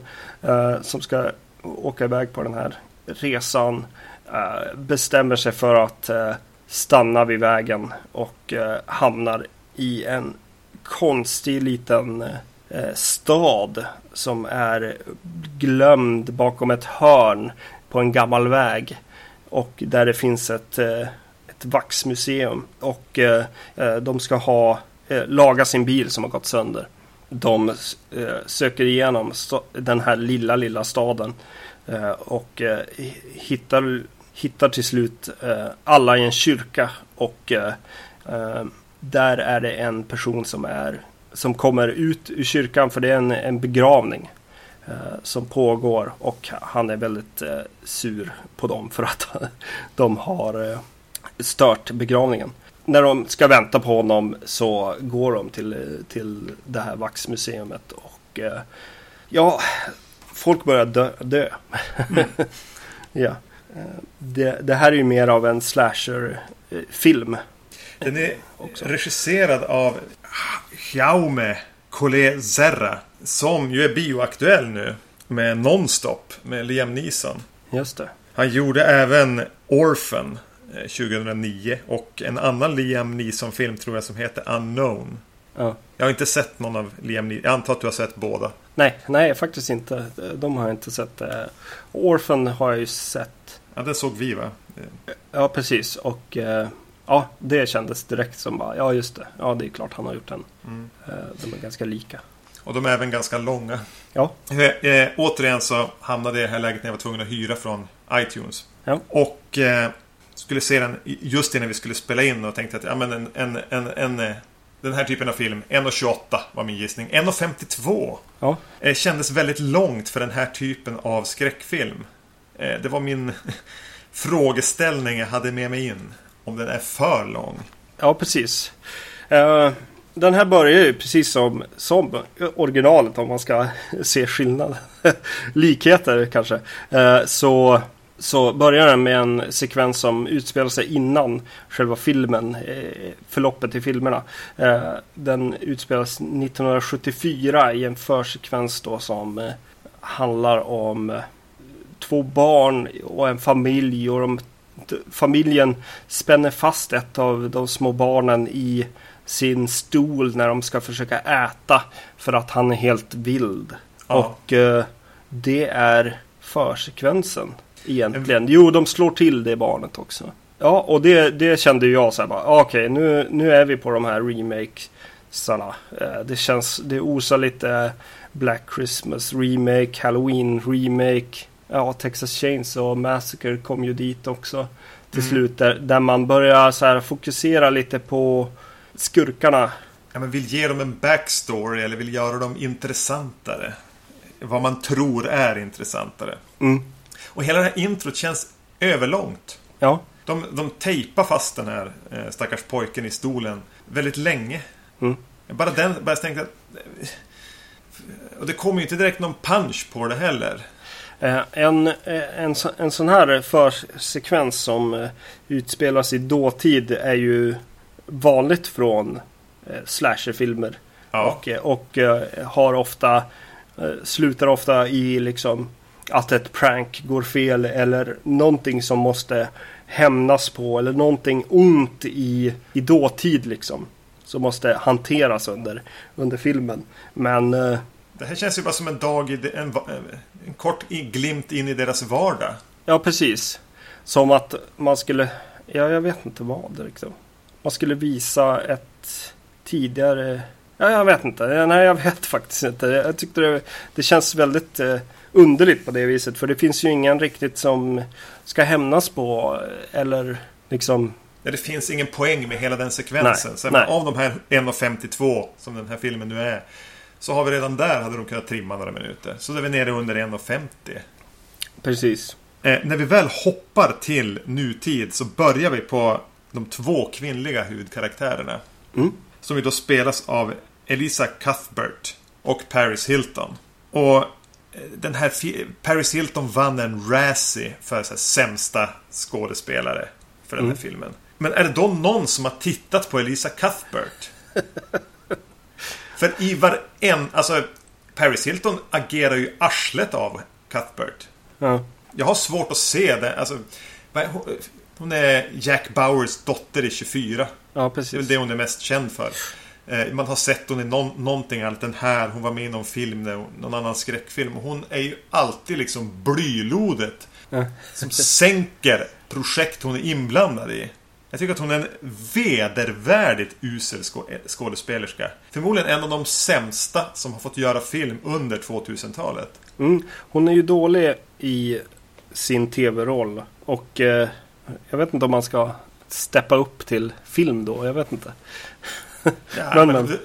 B: Som ska åka iväg på den här resan. Eh, bestämmer sig för att eh, stanna vid vägen och eh, hamnar i en konstig liten stad som är glömd bakom ett hörn på en gammal väg. Och där det finns ett, ett vaxmuseum. Och de ska ha laga sin bil som har gått sönder. De söker igenom den här lilla, lilla staden. Och hittar, hittar till slut alla i en kyrka. Och där är det en person som är som kommer ut ur kyrkan för det är en, en begravning eh, som pågår och han är väldigt eh, sur på dem för att [LAUGHS] de har eh, stört begravningen. När de ska vänta på honom så går de till, till det här vaxmuseumet och eh, ja, folk börjar dö. dö. Mm. [LAUGHS] ja. Eh, det, det, här är ju mer av en slasher-film. Eh,
A: Den är också. regisserad av Jaume Collet Zerra. Som ju är bioaktuell nu. Med Nonstop med Liam Neeson.
B: Just det.
A: Han gjorde även Orphan. eh, 2009. Och en annan Liam Neeson-film tror jag som heter Unknown.
B: Ja.
A: Jag har inte sett någon av Liam Neeson. Jag antar att du har sett båda.
B: Nej, nej faktiskt inte. De har jag inte sett. Eh, Orphan har jag ju sett.
A: Ja, den såg vi va?
B: Ja, precis. Och eh, ja, det kändes direkt som bara, ja just det. Ja, det är klart han har gjort den.
A: Mm.
B: Eh, de är ganska lika.
A: Och de är även ganska långa.
B: Ja.
A: Eh, eh, återigen så hamnade jag i det här läget när jag var tvungen att hyra från iTunes.
B: Ja.
A: Och eh, skulle se den just innan vi skulle spela in och tänkte att ja, men en, en, en, en, den här typen av film, 1.28 var min gissning. 1.52
B: Ja.
A: eh, kändes väldigt långt för den här typen av skräckfilm. Eh, det var min [LAUGHS] frågeställning jag hade med mig in. Om den är för lång.
B: Ja, precis. Eh, den här börjar ju precis som, som originalet om man ska [LAUGHS] se skillnad. [LAUGHS] Likheter kanske. Eh, så, så börjar den med en sekvens som utspelar sig innan själva filmen. Förloppet i filmerna. Den utspelas 1974 i en försekvens då som handlar om två barn och en familj. och de familjen spänner fast ett av de små barnen i sin stol när de ska försöka äta för att han är helt vild.
A: Ja.
B: Och eh, det är försekvensen egentligen. Jo, de slår till det barnet också. Ja, och det, det kände jag så här bara, ah, okej, nu, nu är vi på de här remakesarna. Eh, det känns, det osar lite Black Christmas remake, Halloween remake. Ja, Texas Chainsaw Massacre kom ju dit också till
A: Mm.
B: slut. Där, där man börjar så här fokusera lite på skurkarna.
A: Ja, men vill ge dem en backstory eller vill göra dem intressantare. Vad man tror är intressantare.
B: Mm.
A: Och hela det här introt känns överlångt.
B: Ja,
A: De, de tejpar fast den här eh, stackars pojken i stolen väldigt länge.
B: Mm.
A: Bara den, bara jag tänkte att... Och det kommer ju inte direkt någon punch på det heller.
B: Eh, En, eh, en, en sån här försekvens som eh, utspelas i dåtid är ju vanligt från slasherfilmer.
A: Ja.
B: Och, och har ofta slutar ofta i liksom att ett prank går fel eller någonting som måste hämnas på eller någonting ont i, i dåtid liksom. Som måste hanteras under, under filmen. Men
A: Det här känns ju bara som en dag i... En, en kort glimt in i deras vardag.
B: Ja, precis. Som att man skulle, ja, jag vet inte vad liksom. Man skulle visa ett tidigare, ja, jag vet inte. Nej, jag vet [LAUGHS] faktiskt inte. Jag tyckte det, det känns väldigt eh, underligt på det viset. För det finns ju ingen riktigt som ska hämnas på eh, eller liksom,
A: det finns ingen poäng med hela den sekvensen.
B: Nej,
A: så
B: nej.
A: Av de här 1.52 som den här filmen nu är. Så har vi redan där hade de kunnat trimma några minuter. Så är vi nere under 1.50.
B: precis.
A: Eh, när vi väl hoppar till nutid så börjar vi på de två kvinnliga huvudkaraktärerna.
B: Mm.
A: Som ju då spelas av Elisa Cuthbert och Paris Hilton. Och eh, den här Paris Hilton vann en Razzie för så här, sämsta skådespelare för den här
B: Mm.
A: filmen. Men är det då någon som har tittat på Elisa Cuthbert? [LAUGHS] för i varen... Alltså, Paris Hilton agerar ju arslet av Cuthbert.
B: Ja,
A: Jag har svårt att se det. Alltså, hon- är Jack Bauers dotter i 24.
B: ja
A: Det är väl
B: precis.
A: det hon är mest känd för. Eh, Man har sett hon i någon, någonting annat än här. Hon var med i någon film, någon annan skräckfilm. Hon är ju alltid liksom blylodet.
B: Ja.
A: Som sänker projekt hon är inblandad i. Jag tycker att hon är en vedervärdigt usel skå- skådespelerska. Förmodligen en av de sämsta som har fått göra film under 2000-talet.
B: Mm. Hon är ju dålig i sin tv-roll. Och eh, jag vet inte om man ska steppa upp till film då. Jag vet inte.
A: Ja, [LAUGHS]
B: Men,
A: men,
B: men.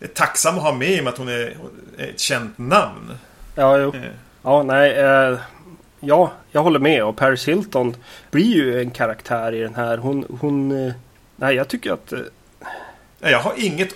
A: Är tacksam att ha med i och med att hon är hon är ett känt namn.
B: Ja, jo.
A: Eh,
B: Ja, nej. Eh, ja, jag håller med. Och Paris Hilton blir ju en karaktär i den här. Hon... hon eh, nej, jag tycker att... Eh,
A: Jag har inget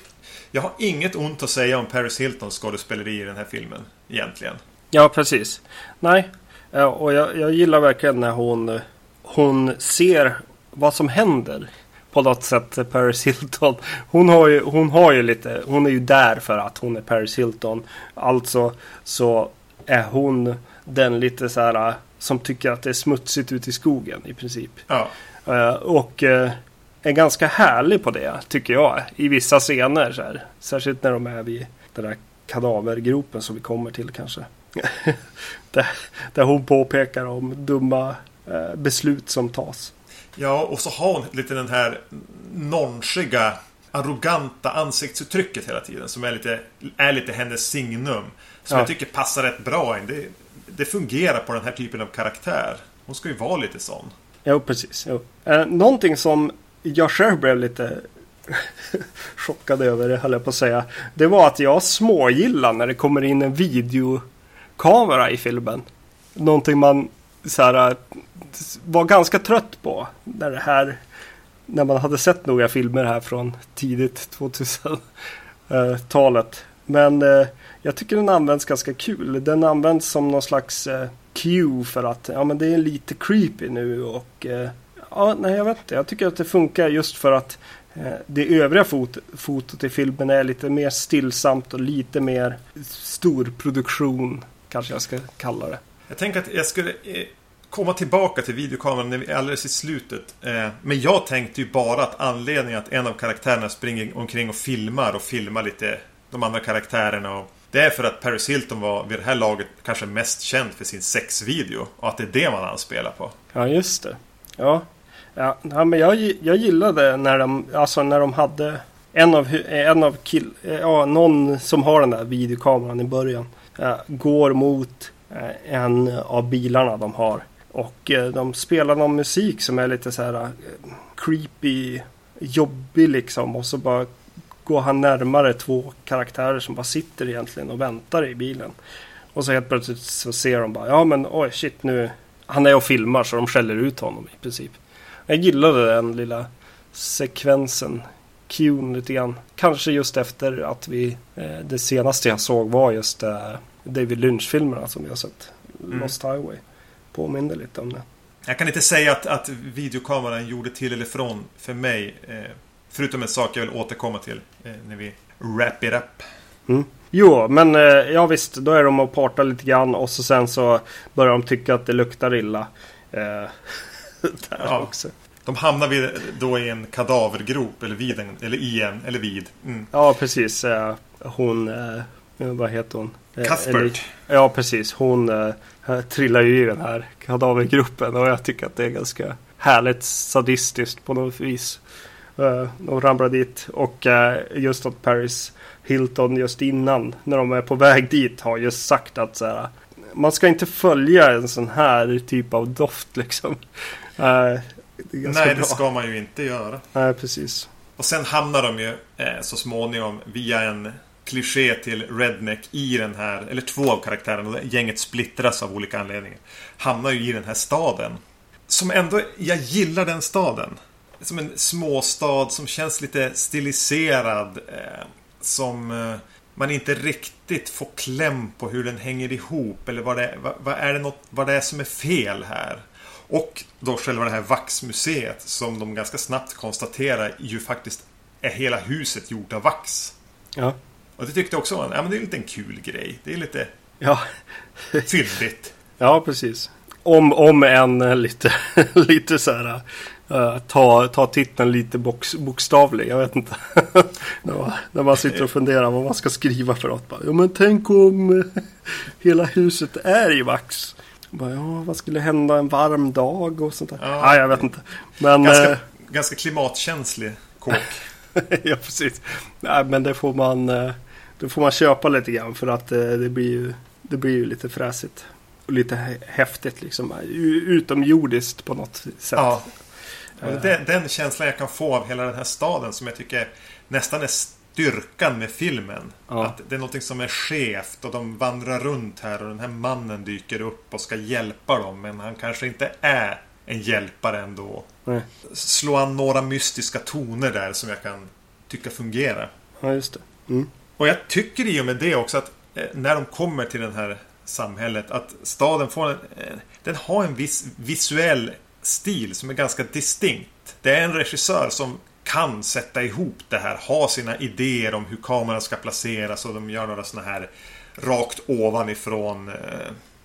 A: Jag har inget ont att säga om Paris Hiltons skådespeleri i den här filmen. Egentligen.
B: ja, precis. Nej. Eh, och jag, jag gillar verkligen när hon... Hon ser vad som händer. På något sätt, Paris Hilton. Hon har, ju, hon har ju lite... Hon är ju där för att hon är Paris Hilton. Alltså så är hon den lite så här... eh, Som tycker att det är smutsigt ute i skogen i princip.
A: Ja.
B: Eh, och eh, är ganska härlig på det tycker jag. I vissa scener. Så här. Särskilt när de är vid den där kadavergropen som vi kommer till kanske. [LAUGHS] där, där hon påpekar om dumma beslut som tas.
A: Ja, och så har hon lite den här nonchiga, arroganta ansiktsuttrycket hela tiden. Som är lite, är lite hennes signum. Som
B: Ja.
A: jag tycker passar rätt bra in. Det, det fungerar på den här typen av karaktär. Hon ska ju vara lite sån.
B: Jo, precis. Jo. Eh, någonting som jag själv blev lite [LAUGHS] chockad över, höll jag på att säga. Det var att jag smågillar när det kommer in en videokamera i filmen. Någonting man så här, eh, var ganska trött på. När det här när man hade sett några filmer här från tidigt 2000-talet. Eh, Men eh, jag tycker den används ganska kul. Den används som någon slags eh, cue för att ja, men det är lite creepy nu och eh, ja, nej jag vet inte. Jag tycker att det funkar just för att eh, det övriga fot fotot i filmen är lite mer stillsamt och lite mer Storproduktion kanske jag ska kalla det.
A: Jag tänker att jag skulle eh, komma tillbaka till videokameran när vi är alldeles i slutet. Eh, men jag tänkte ju bara att anledningen att en av karaktärerna springer omkring och filmar och filmar lite de andra karaktärerna. Och det är för att Paris Hilton var vid det här laget kanske mest känd för sin sexvideo. Och att det är det man anspelar på.
B: Ja, just det. Ja, ja, ja men jag, jag gillade när de, alltså när de hade en av, en av kill, ja, någon som har den där videokameran i början. Ja, går mot eh, en av bilarna de har. Och eh, de spelar någon musik som är lite så här eh, creepy, jobbig liksom. Och så bara går han närmare två karaktärer som bara sitter egentligen och väntar i bilen. Och så helt plötsligt så ser de bara, ja men oj shit nu. Han är och filmar så de skäller ut honom i princip. Jag gillade den lilla sekvensen. Cuen lite grann. Kanske just efter att vi, eh, det senaste jag såg var just eh, David Lynch-filmerna som vi har sett.
A: Mm.
B: Lost Highway. Påminner lite om det.
A: Jag kan inte säga att, att videokameran gjorde till eller från för mig. Eh, förutom en sak jag vill återkomma till när vi wrap it up.
B: Mm. Jo, men eh, ja visst, då är de och partar lite grann och så sen så börjar de tycka att det luktar illa. Eh, [LAUGHS] där
A: Ja.
B: också.
A: De hamnar vid, då i en kadavergrop eller vid en, eller i en, eller vid. Mm.
B: Ja, precis. Eh, hon, eh, vad heter hon? Eh,
A: Cuthbert.
B: ja, precis. Hon eh, trillar ju i den här kadavergruppen och jag tycker att det är ganska härligt sadistiskt på något vis. Eh, de ramlar dit och eh, just att Paris Hilton just innan när de är på väg dit har just sagt att så här, man ska inte följa en sån här typ av doft liksom. Eh, det
A: Nej, det ska man ju inte göra.
B: Nej, precis.
A: Och sen hamnar de ju så småningom via en kliché till Redneck i den här, eller två av karaktärerna, gänget splittras av olika anledningar. Hamnar ju i den här staden. Som ändå, jag gillar den staden. Som en småstad som känns lite stiliserad. Eh, som eh, man inte riktigt får kläm på hur den hänger ihop. Eller vad det, vad, vad är det något, vad det är som är fel här. Och då själva det här vaxmuseet som de ganska snabbt konstaterar ju faktiskt är hela huset gjort av vax.
B: Ja.
A: Och det tyckte jag också var ja, men det är lite en kul grej. Det är lite
B: Ja.
A: fyndigt. [LAUGHS]
B: Ja, precis. Om, om en lite, [LAUGHS] lite så här. Eh, ta, ta titeln lite box, bokstavlig. Jag vet inte. [LAUGHS] när, man, när man sitter och funderar vad man ska skriva för något. Bara, ja, men tänk om eh, hela huset är i vax. Bara, ja, vad skulle hända en varm dag och sånt där.
A: Ja.
B: Ja, jag vet inte. Men,
A: Ganska,
B: eh,
A: ganska klimatkänslig kåk. [LAUGHS]
B: ja, precis. Nej, men det får man, eh, det får man köpa lite grann för att det blir ju, det blir ju lite fräsigt. Och lite hä- häftigt liksom. Utomjordiskt på något sätt.
A: Ja. Och den, den känslan jag kan få av hela den här staden som jag tycker nästan är styrkan med filmen.
B: Ja.
A: Att det är någonting som är skevt och de vandrar runt här och den här mannen dyker upp och ska hjälpa dem. Men han kanske inte är en hjälpare ändå.
B: Nej.
A: Slå an några mystiska toner där som jag kan tycka fungerar.
B: Ja, just det. Mm.
A: Och jag tycker i och med det också att eh, när de kommer till det här samhället att staden får en, eh, den har en viss visuell stil som är ganska distinkt. Det är en regissör som kan sätta ihop det här, ha sina idéer om hur kameran ska placeras och de gör några sådana här rakt ovanifrån eh,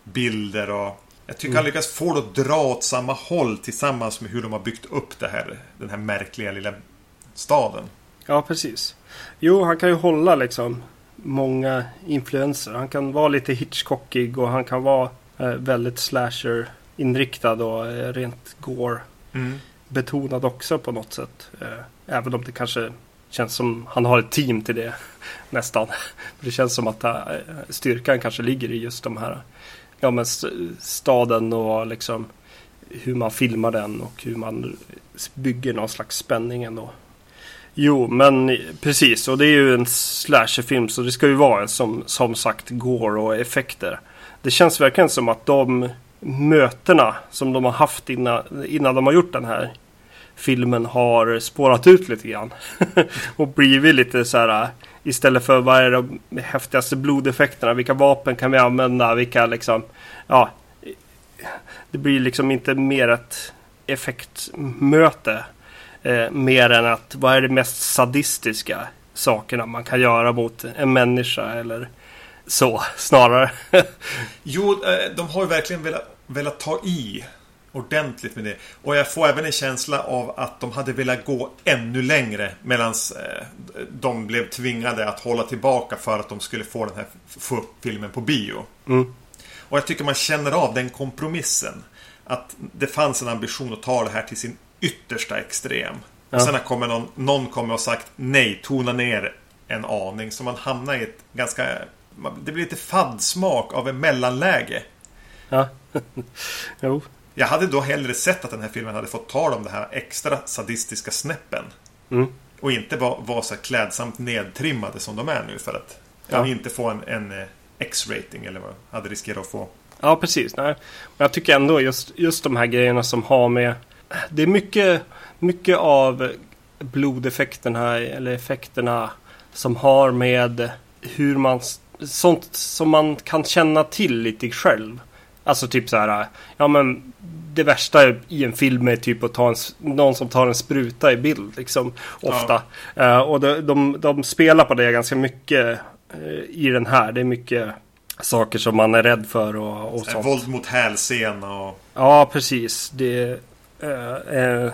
A: bilder och Jag tycker han lyckas få det att dra åt samma håll tillsammans med hur de har byggt upp det här, den här märkliga lilla staden.
B: Ja, precis. Jo, han kan ju hålla liksom många influenser. Han kan vara lite Hitchcockig och han kan vara eh, väldigt slasher-inriktad och eh, rent gore-betonad också på något sätt. Eh, även om det kanske känns som han har ett team till det [LAUGHS] nästan. Det känns som att eh, styrkan kanske ligger i just de här ja, men st- staden och liksom hur man filmar den och hur man bygger någon slags spänning ändå. Jo, men precis. Och det är ju en slasherfilm så det ska ju vara som, som sagt gore och effekter. Det känns verkligen som att de mötena som de har haft innan, innan de har gjort den här filmen har spårat ut lite grann. [LAUGHS] och blivit lite så här äh, istället för vad är de häftigaste blodeffekterna? Vilka vapen kan vi använda? Vilka liksom, ja. Det blir liksom inte mer ett effektmöte. Eh, mer än att vad är det mest sadistiska sakerna man kan göra mot en människa eller så snarare. [LAUGHS]
A: Jo, eh, de har ju verkligen velat, velat ta i ordentligt med det. Och jag får även en känsla av att de hade velat gå ännu längre medan eh, de blev tvingade att hålla tillbaka för att de skulle få den här få upp filmen på bio.
B: Mm.
A: Och jag tycker man känner av den kompromissen. Att det fanns en ambition att ta det här till sin yttersta extrem.
B: Ja.
A: Och sen har kommer någon, någon kommer och sagt nej, tona ner en aning. Så man hamnar i ett ganska... Det blir lite faddsmak av en mellanläge.
B: Ja, [LAUGHS] jo.
A: Jag hade då hellre sett att den här filmen hade fått ta de här extra sadistiska snäppen.
B: Mm.
A: Och inte vara var så klädsamt nedtrimmade som de är nu för att ja. Inte få en, en eh, X-rating eller vad hade riskerat att få.
B: Ja, precis. Nej. Men jag tycker ändå just, just de här grejerna som har med... Det är mycket, mycket av blodeffekterna eller effekterna som har med hur man... Sånt som man kan känna till lite själv. Alltså typ så här, ja men det värsta i en film är typ att ta en, någon som tar en spruta i bild liksom. Ofta. Eh, och de, de, de spelar på det ganska mycket eh, i den här. Det är mycket saker som man är rädd för och, och sånt.
A: våld mot hälsen och...
B: Ja, precis. Det eh, är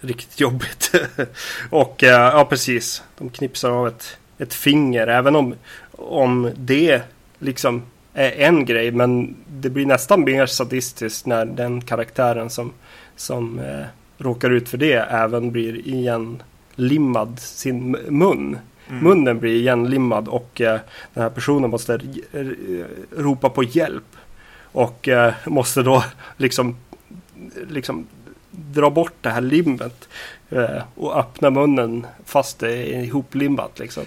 B: riktigt jobbigt. [LAUGHS] och ja, precis. De knipsar av ett, ett finger. Även om, om det liksom är en grej. Men det blir nästan mer sadistiskt när den karaktären som, som eh, råkar ut för det även blir igenlimmad sin m- mun.
A: Mm.
B: Munnen blir igenlimmad och eh, den här personen måste ropa på hjälp. Och eh, måste då liksom, liksom dra bort det här limmet. Eh, och öppna munnen fast det är ihoplimmat liksom.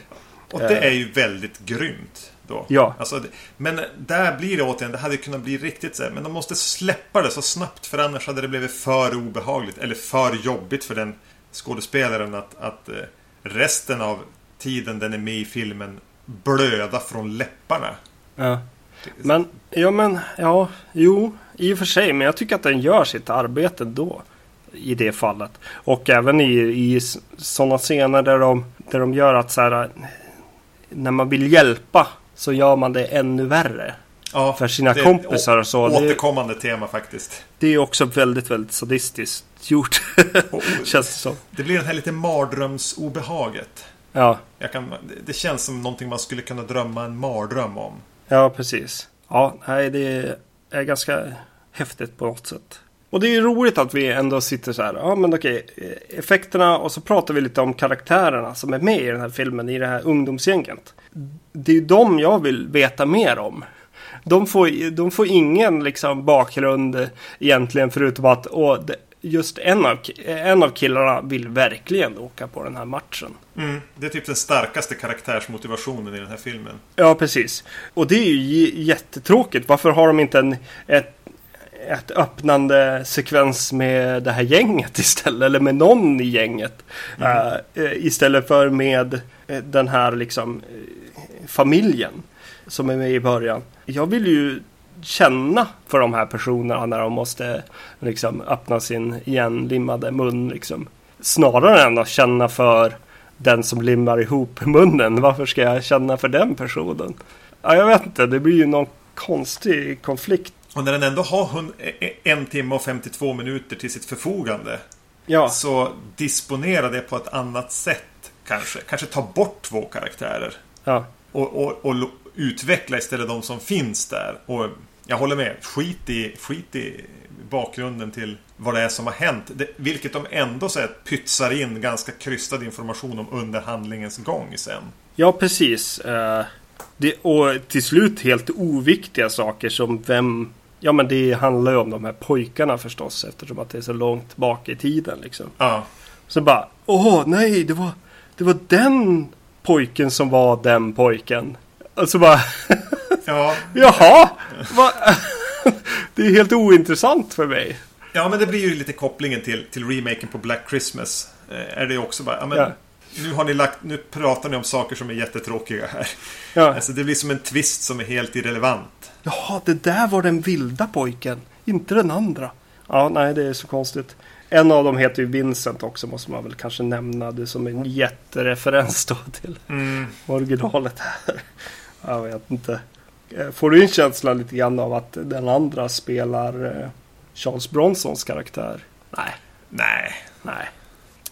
A: Och det är ju väldigt grymt. Då.
B: Ja.
A: Alltså, men där blir det återigen, det hade kunnat bli riktigt så här, Men de måste släppa det så snabbt för annars hade det blivit för obehagligt. Eller för jobbigt för den skådespelaren att, att eh, resten av tiden den är med i filmen blöda från läpparna.
B: Ja. Men, ja men, ja, jo, i och för sig. Men jag tycker att den gör sitt arbete då. I det fallet. Och även i, i sådana scener där de, där de gör att så här. När man vill hjälpa så gör man det ännu värre.
A: Ja,
B: För sina
A: det
B: kompisar och så.
A: å-
B: Det,
A: Återkommande tema faktiskt.
B: det är också väldigt, väldigt sadistiskt gjort.
A: Och- [LAUGHS]
B: Känns det som.
A: Det blir den här lite mardrömsobehaget.
B: Ja,
A: kan, det- det känns som någonting man skulle kunna drömma en mardröm om.
B: ja precis. Ja, nej, det är ganska häftigt på något sätt. Och det är ju roligt att vi ändå sitter så här. Ja, men okej. eh, Effekterna och så pratar vi lite om karaktärerna som är med i den här filmen. I det här ungdomsgänget. Det är ju de jag vill veta mer om. De får, de får ingen liksom bakgrund egentligen förutom att det- just en av, en av killarna vill verkligen åka på den här matchen.
A: Mm, det är typ den starkaste karaktärsmotivationen i den här filmen.
B: Ja, precis. Och det är ju jättetråkigt. Varför har de inte en, ett, ett öppnande sekvens med det här gänget istället? Eller med någon i gänget. Eh, eh, istället för med eh, den här liksom familjen som är med i början. Jag vill ju känna för de här personerna när de måste liksom öppna sin igenlimmade mun. Liksom. Snarare än att känna för den som limmar ihop munnen. Varför ska jag känna för den personen? Ja, jag vet inte, det blir ju någon konstig konflikt
A: Och när den ändå har e- e- en timme och 52 minuter till sitt förfogande.
B: Ja,
A: Så disponera det på ett annat sätt kanske. Kanske ta bort två karaktärer.
B: ja,
A: Och, och, och utveckla istället de som finns där. Och jag håller med. Skit i, skit i bakgrunden till vad det är som har hänt. Det, vilket de ändå så här, pytsar in ganska krystad information om under handlingens gång sen.
B: ja precis. Eh, det, och till slut helt oviktiga saker som vem... Ja men det handlar ju om de här pojkarna förstås eftersom att det är så långt bak i tiden liksom.
A: Ja,
B: Så bara, åh nej, det var, det var den pojken som var den pojken. Alltså bara, [LAUGHS]
A: ja,
B: jaha, va? [LAUGHS] det är helt ointressant för mig.
A: ja, men det blir ju lite kopplingen till, till remaken på Black Christmas. Eh, är det också bara, ja, men
B: Ja.
A: Nu, har ni lagt, nu pratar ni om saker som är jättetråkiga här.
B: Ja.
A: Alltså det blir som en twist som är helt irrelevant.
B: Jaha, det där var den vilda pojken, inte den andra. Ja, nej, det är så konstigt. En av dem heter ju Vincent också, måste man väl kanske nämna. Det som en jättereferens då till
A: Mm.
B: originalet här. Jag vet inte. Eh, Får du en känsla lite grann av att den andra spelar eh, Charles Bronsons karaktär? Nej,
A: Nej,
B: nej.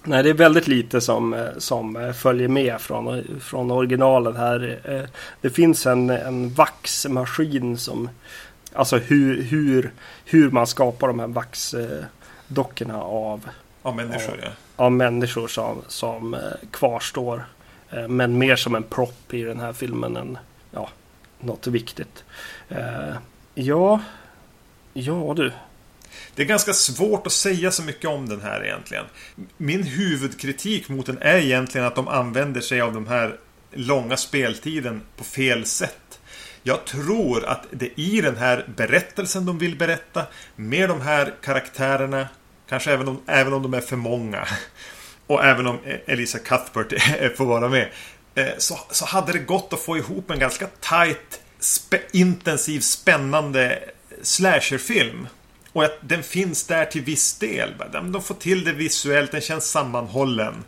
B: Nej, det är väldigt lite som, eh, som eh, följer med från, från originalet här. Eh, Det finns en, en vaxmaskin som... Alltså hur, hur, hur man skapar de här vaxdockorna av,
A: av människor ja.
B: av människor som, som kvarstår. Men mer som en propp i den här filmen än ja, något viktigt. Ja, ja du.
A: Det är ganska svårt att säga så mycket om den här egentligen. Min huvudkritik mot den är egentligen att de använder sig av den här långa speltiden på fel sätt. Jag tror att det i den här berättelsen de vill berätta med de här karaktärerna, kanske även om, även om de är för många [LAUGHS] och även om e- Elisa Cuthbert [LAUGHS] får vara med, eh, så, så hade det gått att få ihop en ganska tight, spä, intensiv, spännande slasherfilm. Och att den finns där till viss del. De får till det visuellt, den känns sammanhållen.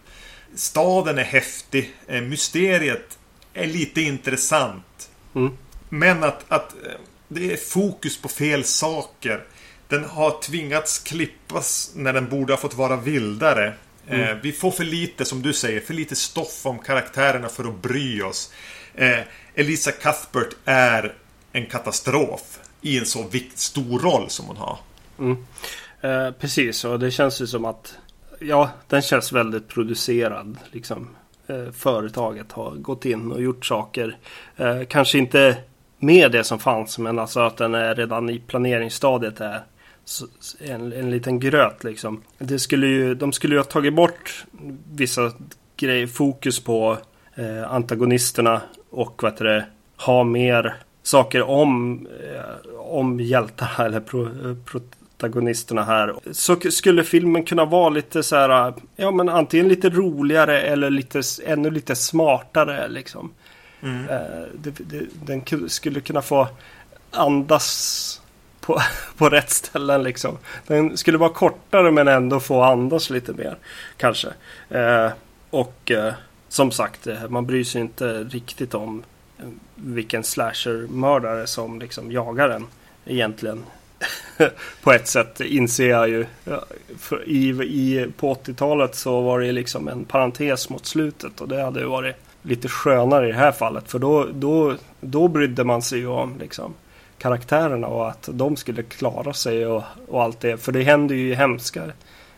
A: Staden är häftig, eh, mysteriet är lite intressant.
B: Mm.
A: Men att, att eh, det är fokus på fel saker. Den har tvingats klippas när den borde ha fått vara vildare. Eh, vi får för lite, som du säger, för lite stoff om karaktärerna för att bry oss. Elisa Cuthbert är en katastrof i en så stor roll som hon har. Mm.
B: Eh, precis, och det känns ju som att ja, den känns väldigt producerad. Liksom. Eh, företaget har gått in och gjort saker. Eh, kanske inte med det som fanns, men alltså att den är redan i planeringsstadiet är en, en liten gröt liksom. Det skulle ju, de skulle ju ha tagit bort vissa grejer, fokus på eh, antagonisterna och vad heter det, ha mer saker om, eh, om hjältarna eller pro, eh, protagonisterna här. Så skulle filmen kunna vara lite så här, ja men antingen lite roligare eller lite, ännu lite smartare liksom. Eh, det, det, den ku- skulle kunna få andas på, [LAUGHS] på rätt ställen liksom. Den skulle vara kortare men ändå få andas lite mer. Kanske. Eh, och eh, som sagt, eh, man bryr sig inte riktigt om eh, vilken slasher-mördare som liksom jagar en egentligen. [LAUGHS] på ett sätt inser jag ju. I, i, på 80-talet så var det liksom en parentes mot slutet och det hade ju varit lite skönare i det här fallet. För då, då, då brydde man sig ju om liksom, karaktärerna och att de skulle klara sig och, och allt det. För det händer ju hemska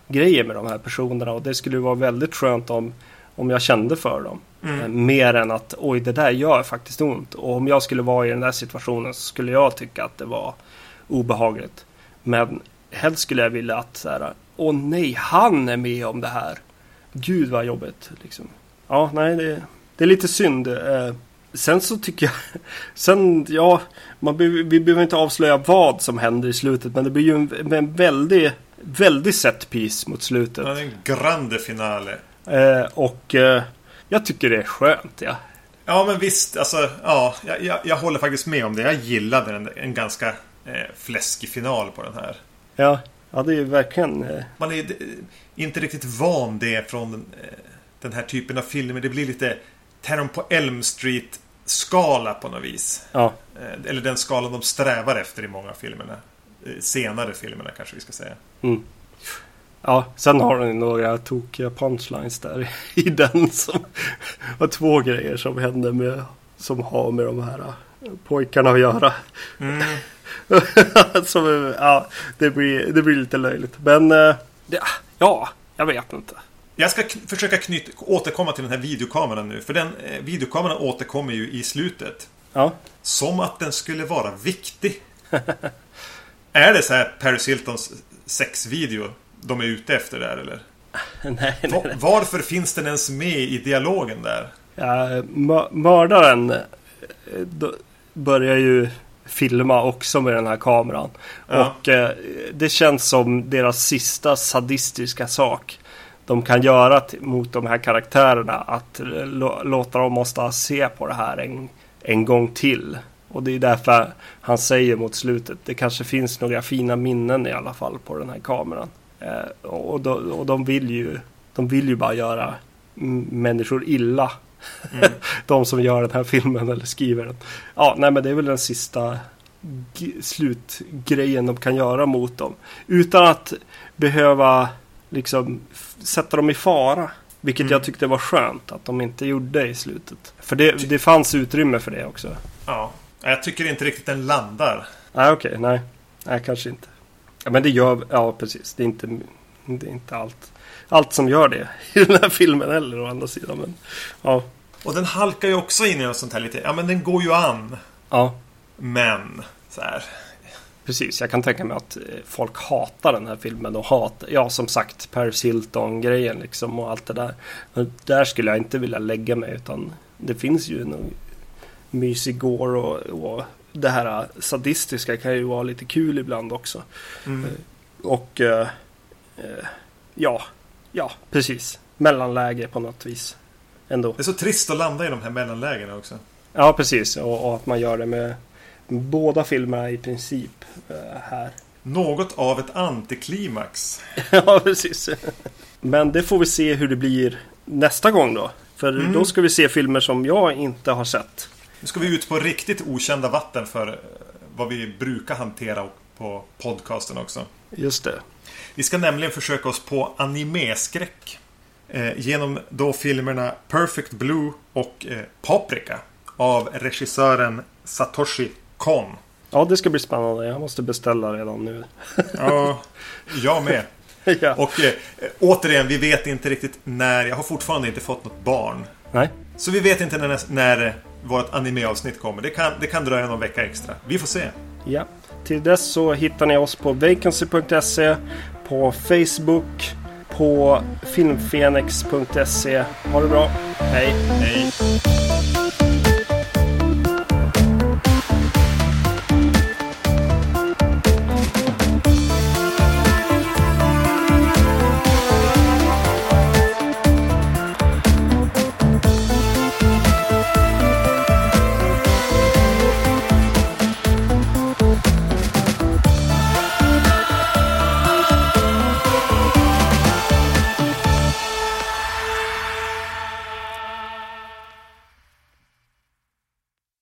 B: grejer med de här personerna och det skulle vara väldigt skönt om, om jag kände för dem. Eh, Mer än att oj det där gör faktiskt ont. Och om jag skulle vara i den där situationen så skulle jag tycka att det var obehagligt. Men helst skulle jag vilja att så här, åh nej, han är med om det här. Gud vad jobbigt. Liksom. Ja, nej, det, det är lite synd. Eh, sen så tycker jag, [LAUGHS] sen, ja, man, vi behöver inte avslöja vad som händer i slutet, men det blir ju en, en väldig, väldig set piece mot slutet.
A: Ja, en grande finale.
B: Eh, och eh, jag tycker det är skönt, ja.
A: Ja, men visst. Alltså, ja, jag, jag, jag håller faktiskt med om det. Jag gillade en, en ganska eh, fläskig final på den här.
B: Ja, ja det är ju verkligen... Eh,
A: Man är eh, inte riktigt van det från den, eh, den här typen av filmer. Det blir lite Terror på Elm Street skala på något vis.
B: Ja.
A: Eh, Eller den skalan de strävar efter i många av filmerna. Senare filmerna kanske vi ska säga.
B: Mm. Ja, sen har den några tokiga punchlines där [LAUGHS] i den som var två grejer som hände med som har med de här pojkarna att göra.
A: Mm. [LAUGHS]
B: är- ja, det blir, det blir lite löjligt. Men eh, det, ja, jag vet inte.
A: Jag ska försöka knyta, återkomma till den här videokameran nu. För den eh, videokameran återkommer ju i slutet.
B: Ja,
A: Som att den skulle vara viktig. [LAUGHS] är det så här Paris Hiltons sexvideo de är ute efter där eller? [LAUGHS]
B: nej, nej, nej.
A: Varför finns den ens med i dialogen där?
B: Ja, mö- mördaren eh, då börjar ju filma också med den här kameran.
A: Ja.
B: Och eh, det känns som deras sista sadistiska sak de kan göra mot de här karaktärerna. Att lå- låta dem måste se på det här en, en gång till. Och det är därför han säger mot slutet. Det kanske finns några fina minnen i alla fall på den här kameran. Eh, och, då, och de vill ju de vill ju bara göra människor illa. [LAUGHS] de som gör den här filmen eller skriver den. Ja, nej men det är väl den sista slutgrejen de kan göra mot dem. Utan att behöva liksom sätta dem i fara. Vilket
A: Mm.
B: jag tyckte var skönt att de inte gjorde i slutet. För det, det fanns utrymme för det också.
A: Ja. Jag tycker inte riktigt den landar.
B: Nej, okej, nej. Nej, kanske inte. Ja, men det gör, ja precis. Det är inte, det är inte allt, allt som gör det [LAUGHS] i den här filmen heller å andra sidan. Men, ja,
A: Och den halkar ju också in i något sånt här lite... Ja men den går ju an.
B: ja,
A: Men... Så här.
B: precis. Jag kan tänka mig att eh, folk hatar den här filmen och hatar, ja som sagt, Paris Hilton-grejen liksom och allt det där. Men där skulle jag inte vilja lägga mig utan det finns ju någon mysig gore och, och det här sadistiska kan ju vara lite kul ibland också.
A: Mm.
B: Och eh, eh, ja, ja, precis. Mellanläge på något vis. Ändå.
A: Det är så trist att landa i de här mellanlägena också.
B: Ja, precis. Och, och att man gör det med båda filmerna i princip eh, här.
A: Något av ett antiklimax. [LAUGHS]
B: ja, precis. Men det får vi se hur det blir nästa gång då. För
A: Mm.
B: då ska vi se filmer som jag inte har sett.
A: Nu ska vi ut på riktigt okända vatten för eh, vad vi brukar hantera på podcasten också.
B: Just det.
A: Vi ska nämligen försöka oss på animeskräck. Eh, genom då filmerna Perfect Blue och eh, Paprika. Av regissören Satoshi Kon.
B: Ja, det ska bli spännande. Jag måste beställa redan nu.
A: Ja, jag med. [LAUGHS]
B: ja.
A: Och eh, återigen, vi vet inte riktigt när. Jag har fortfarande inte fått något barn.
B: Nej.
A: Så vi vet inte när, när eh, vårt animeavsnitt kommer. Det kan, det kan dröja någon vecka extra. Vi får se.
B: Ja. Till dess så hittar ni oss på vacancy.se, på Facebook, på filmfenix.se. Ha det bra. Hej!
A: Hej.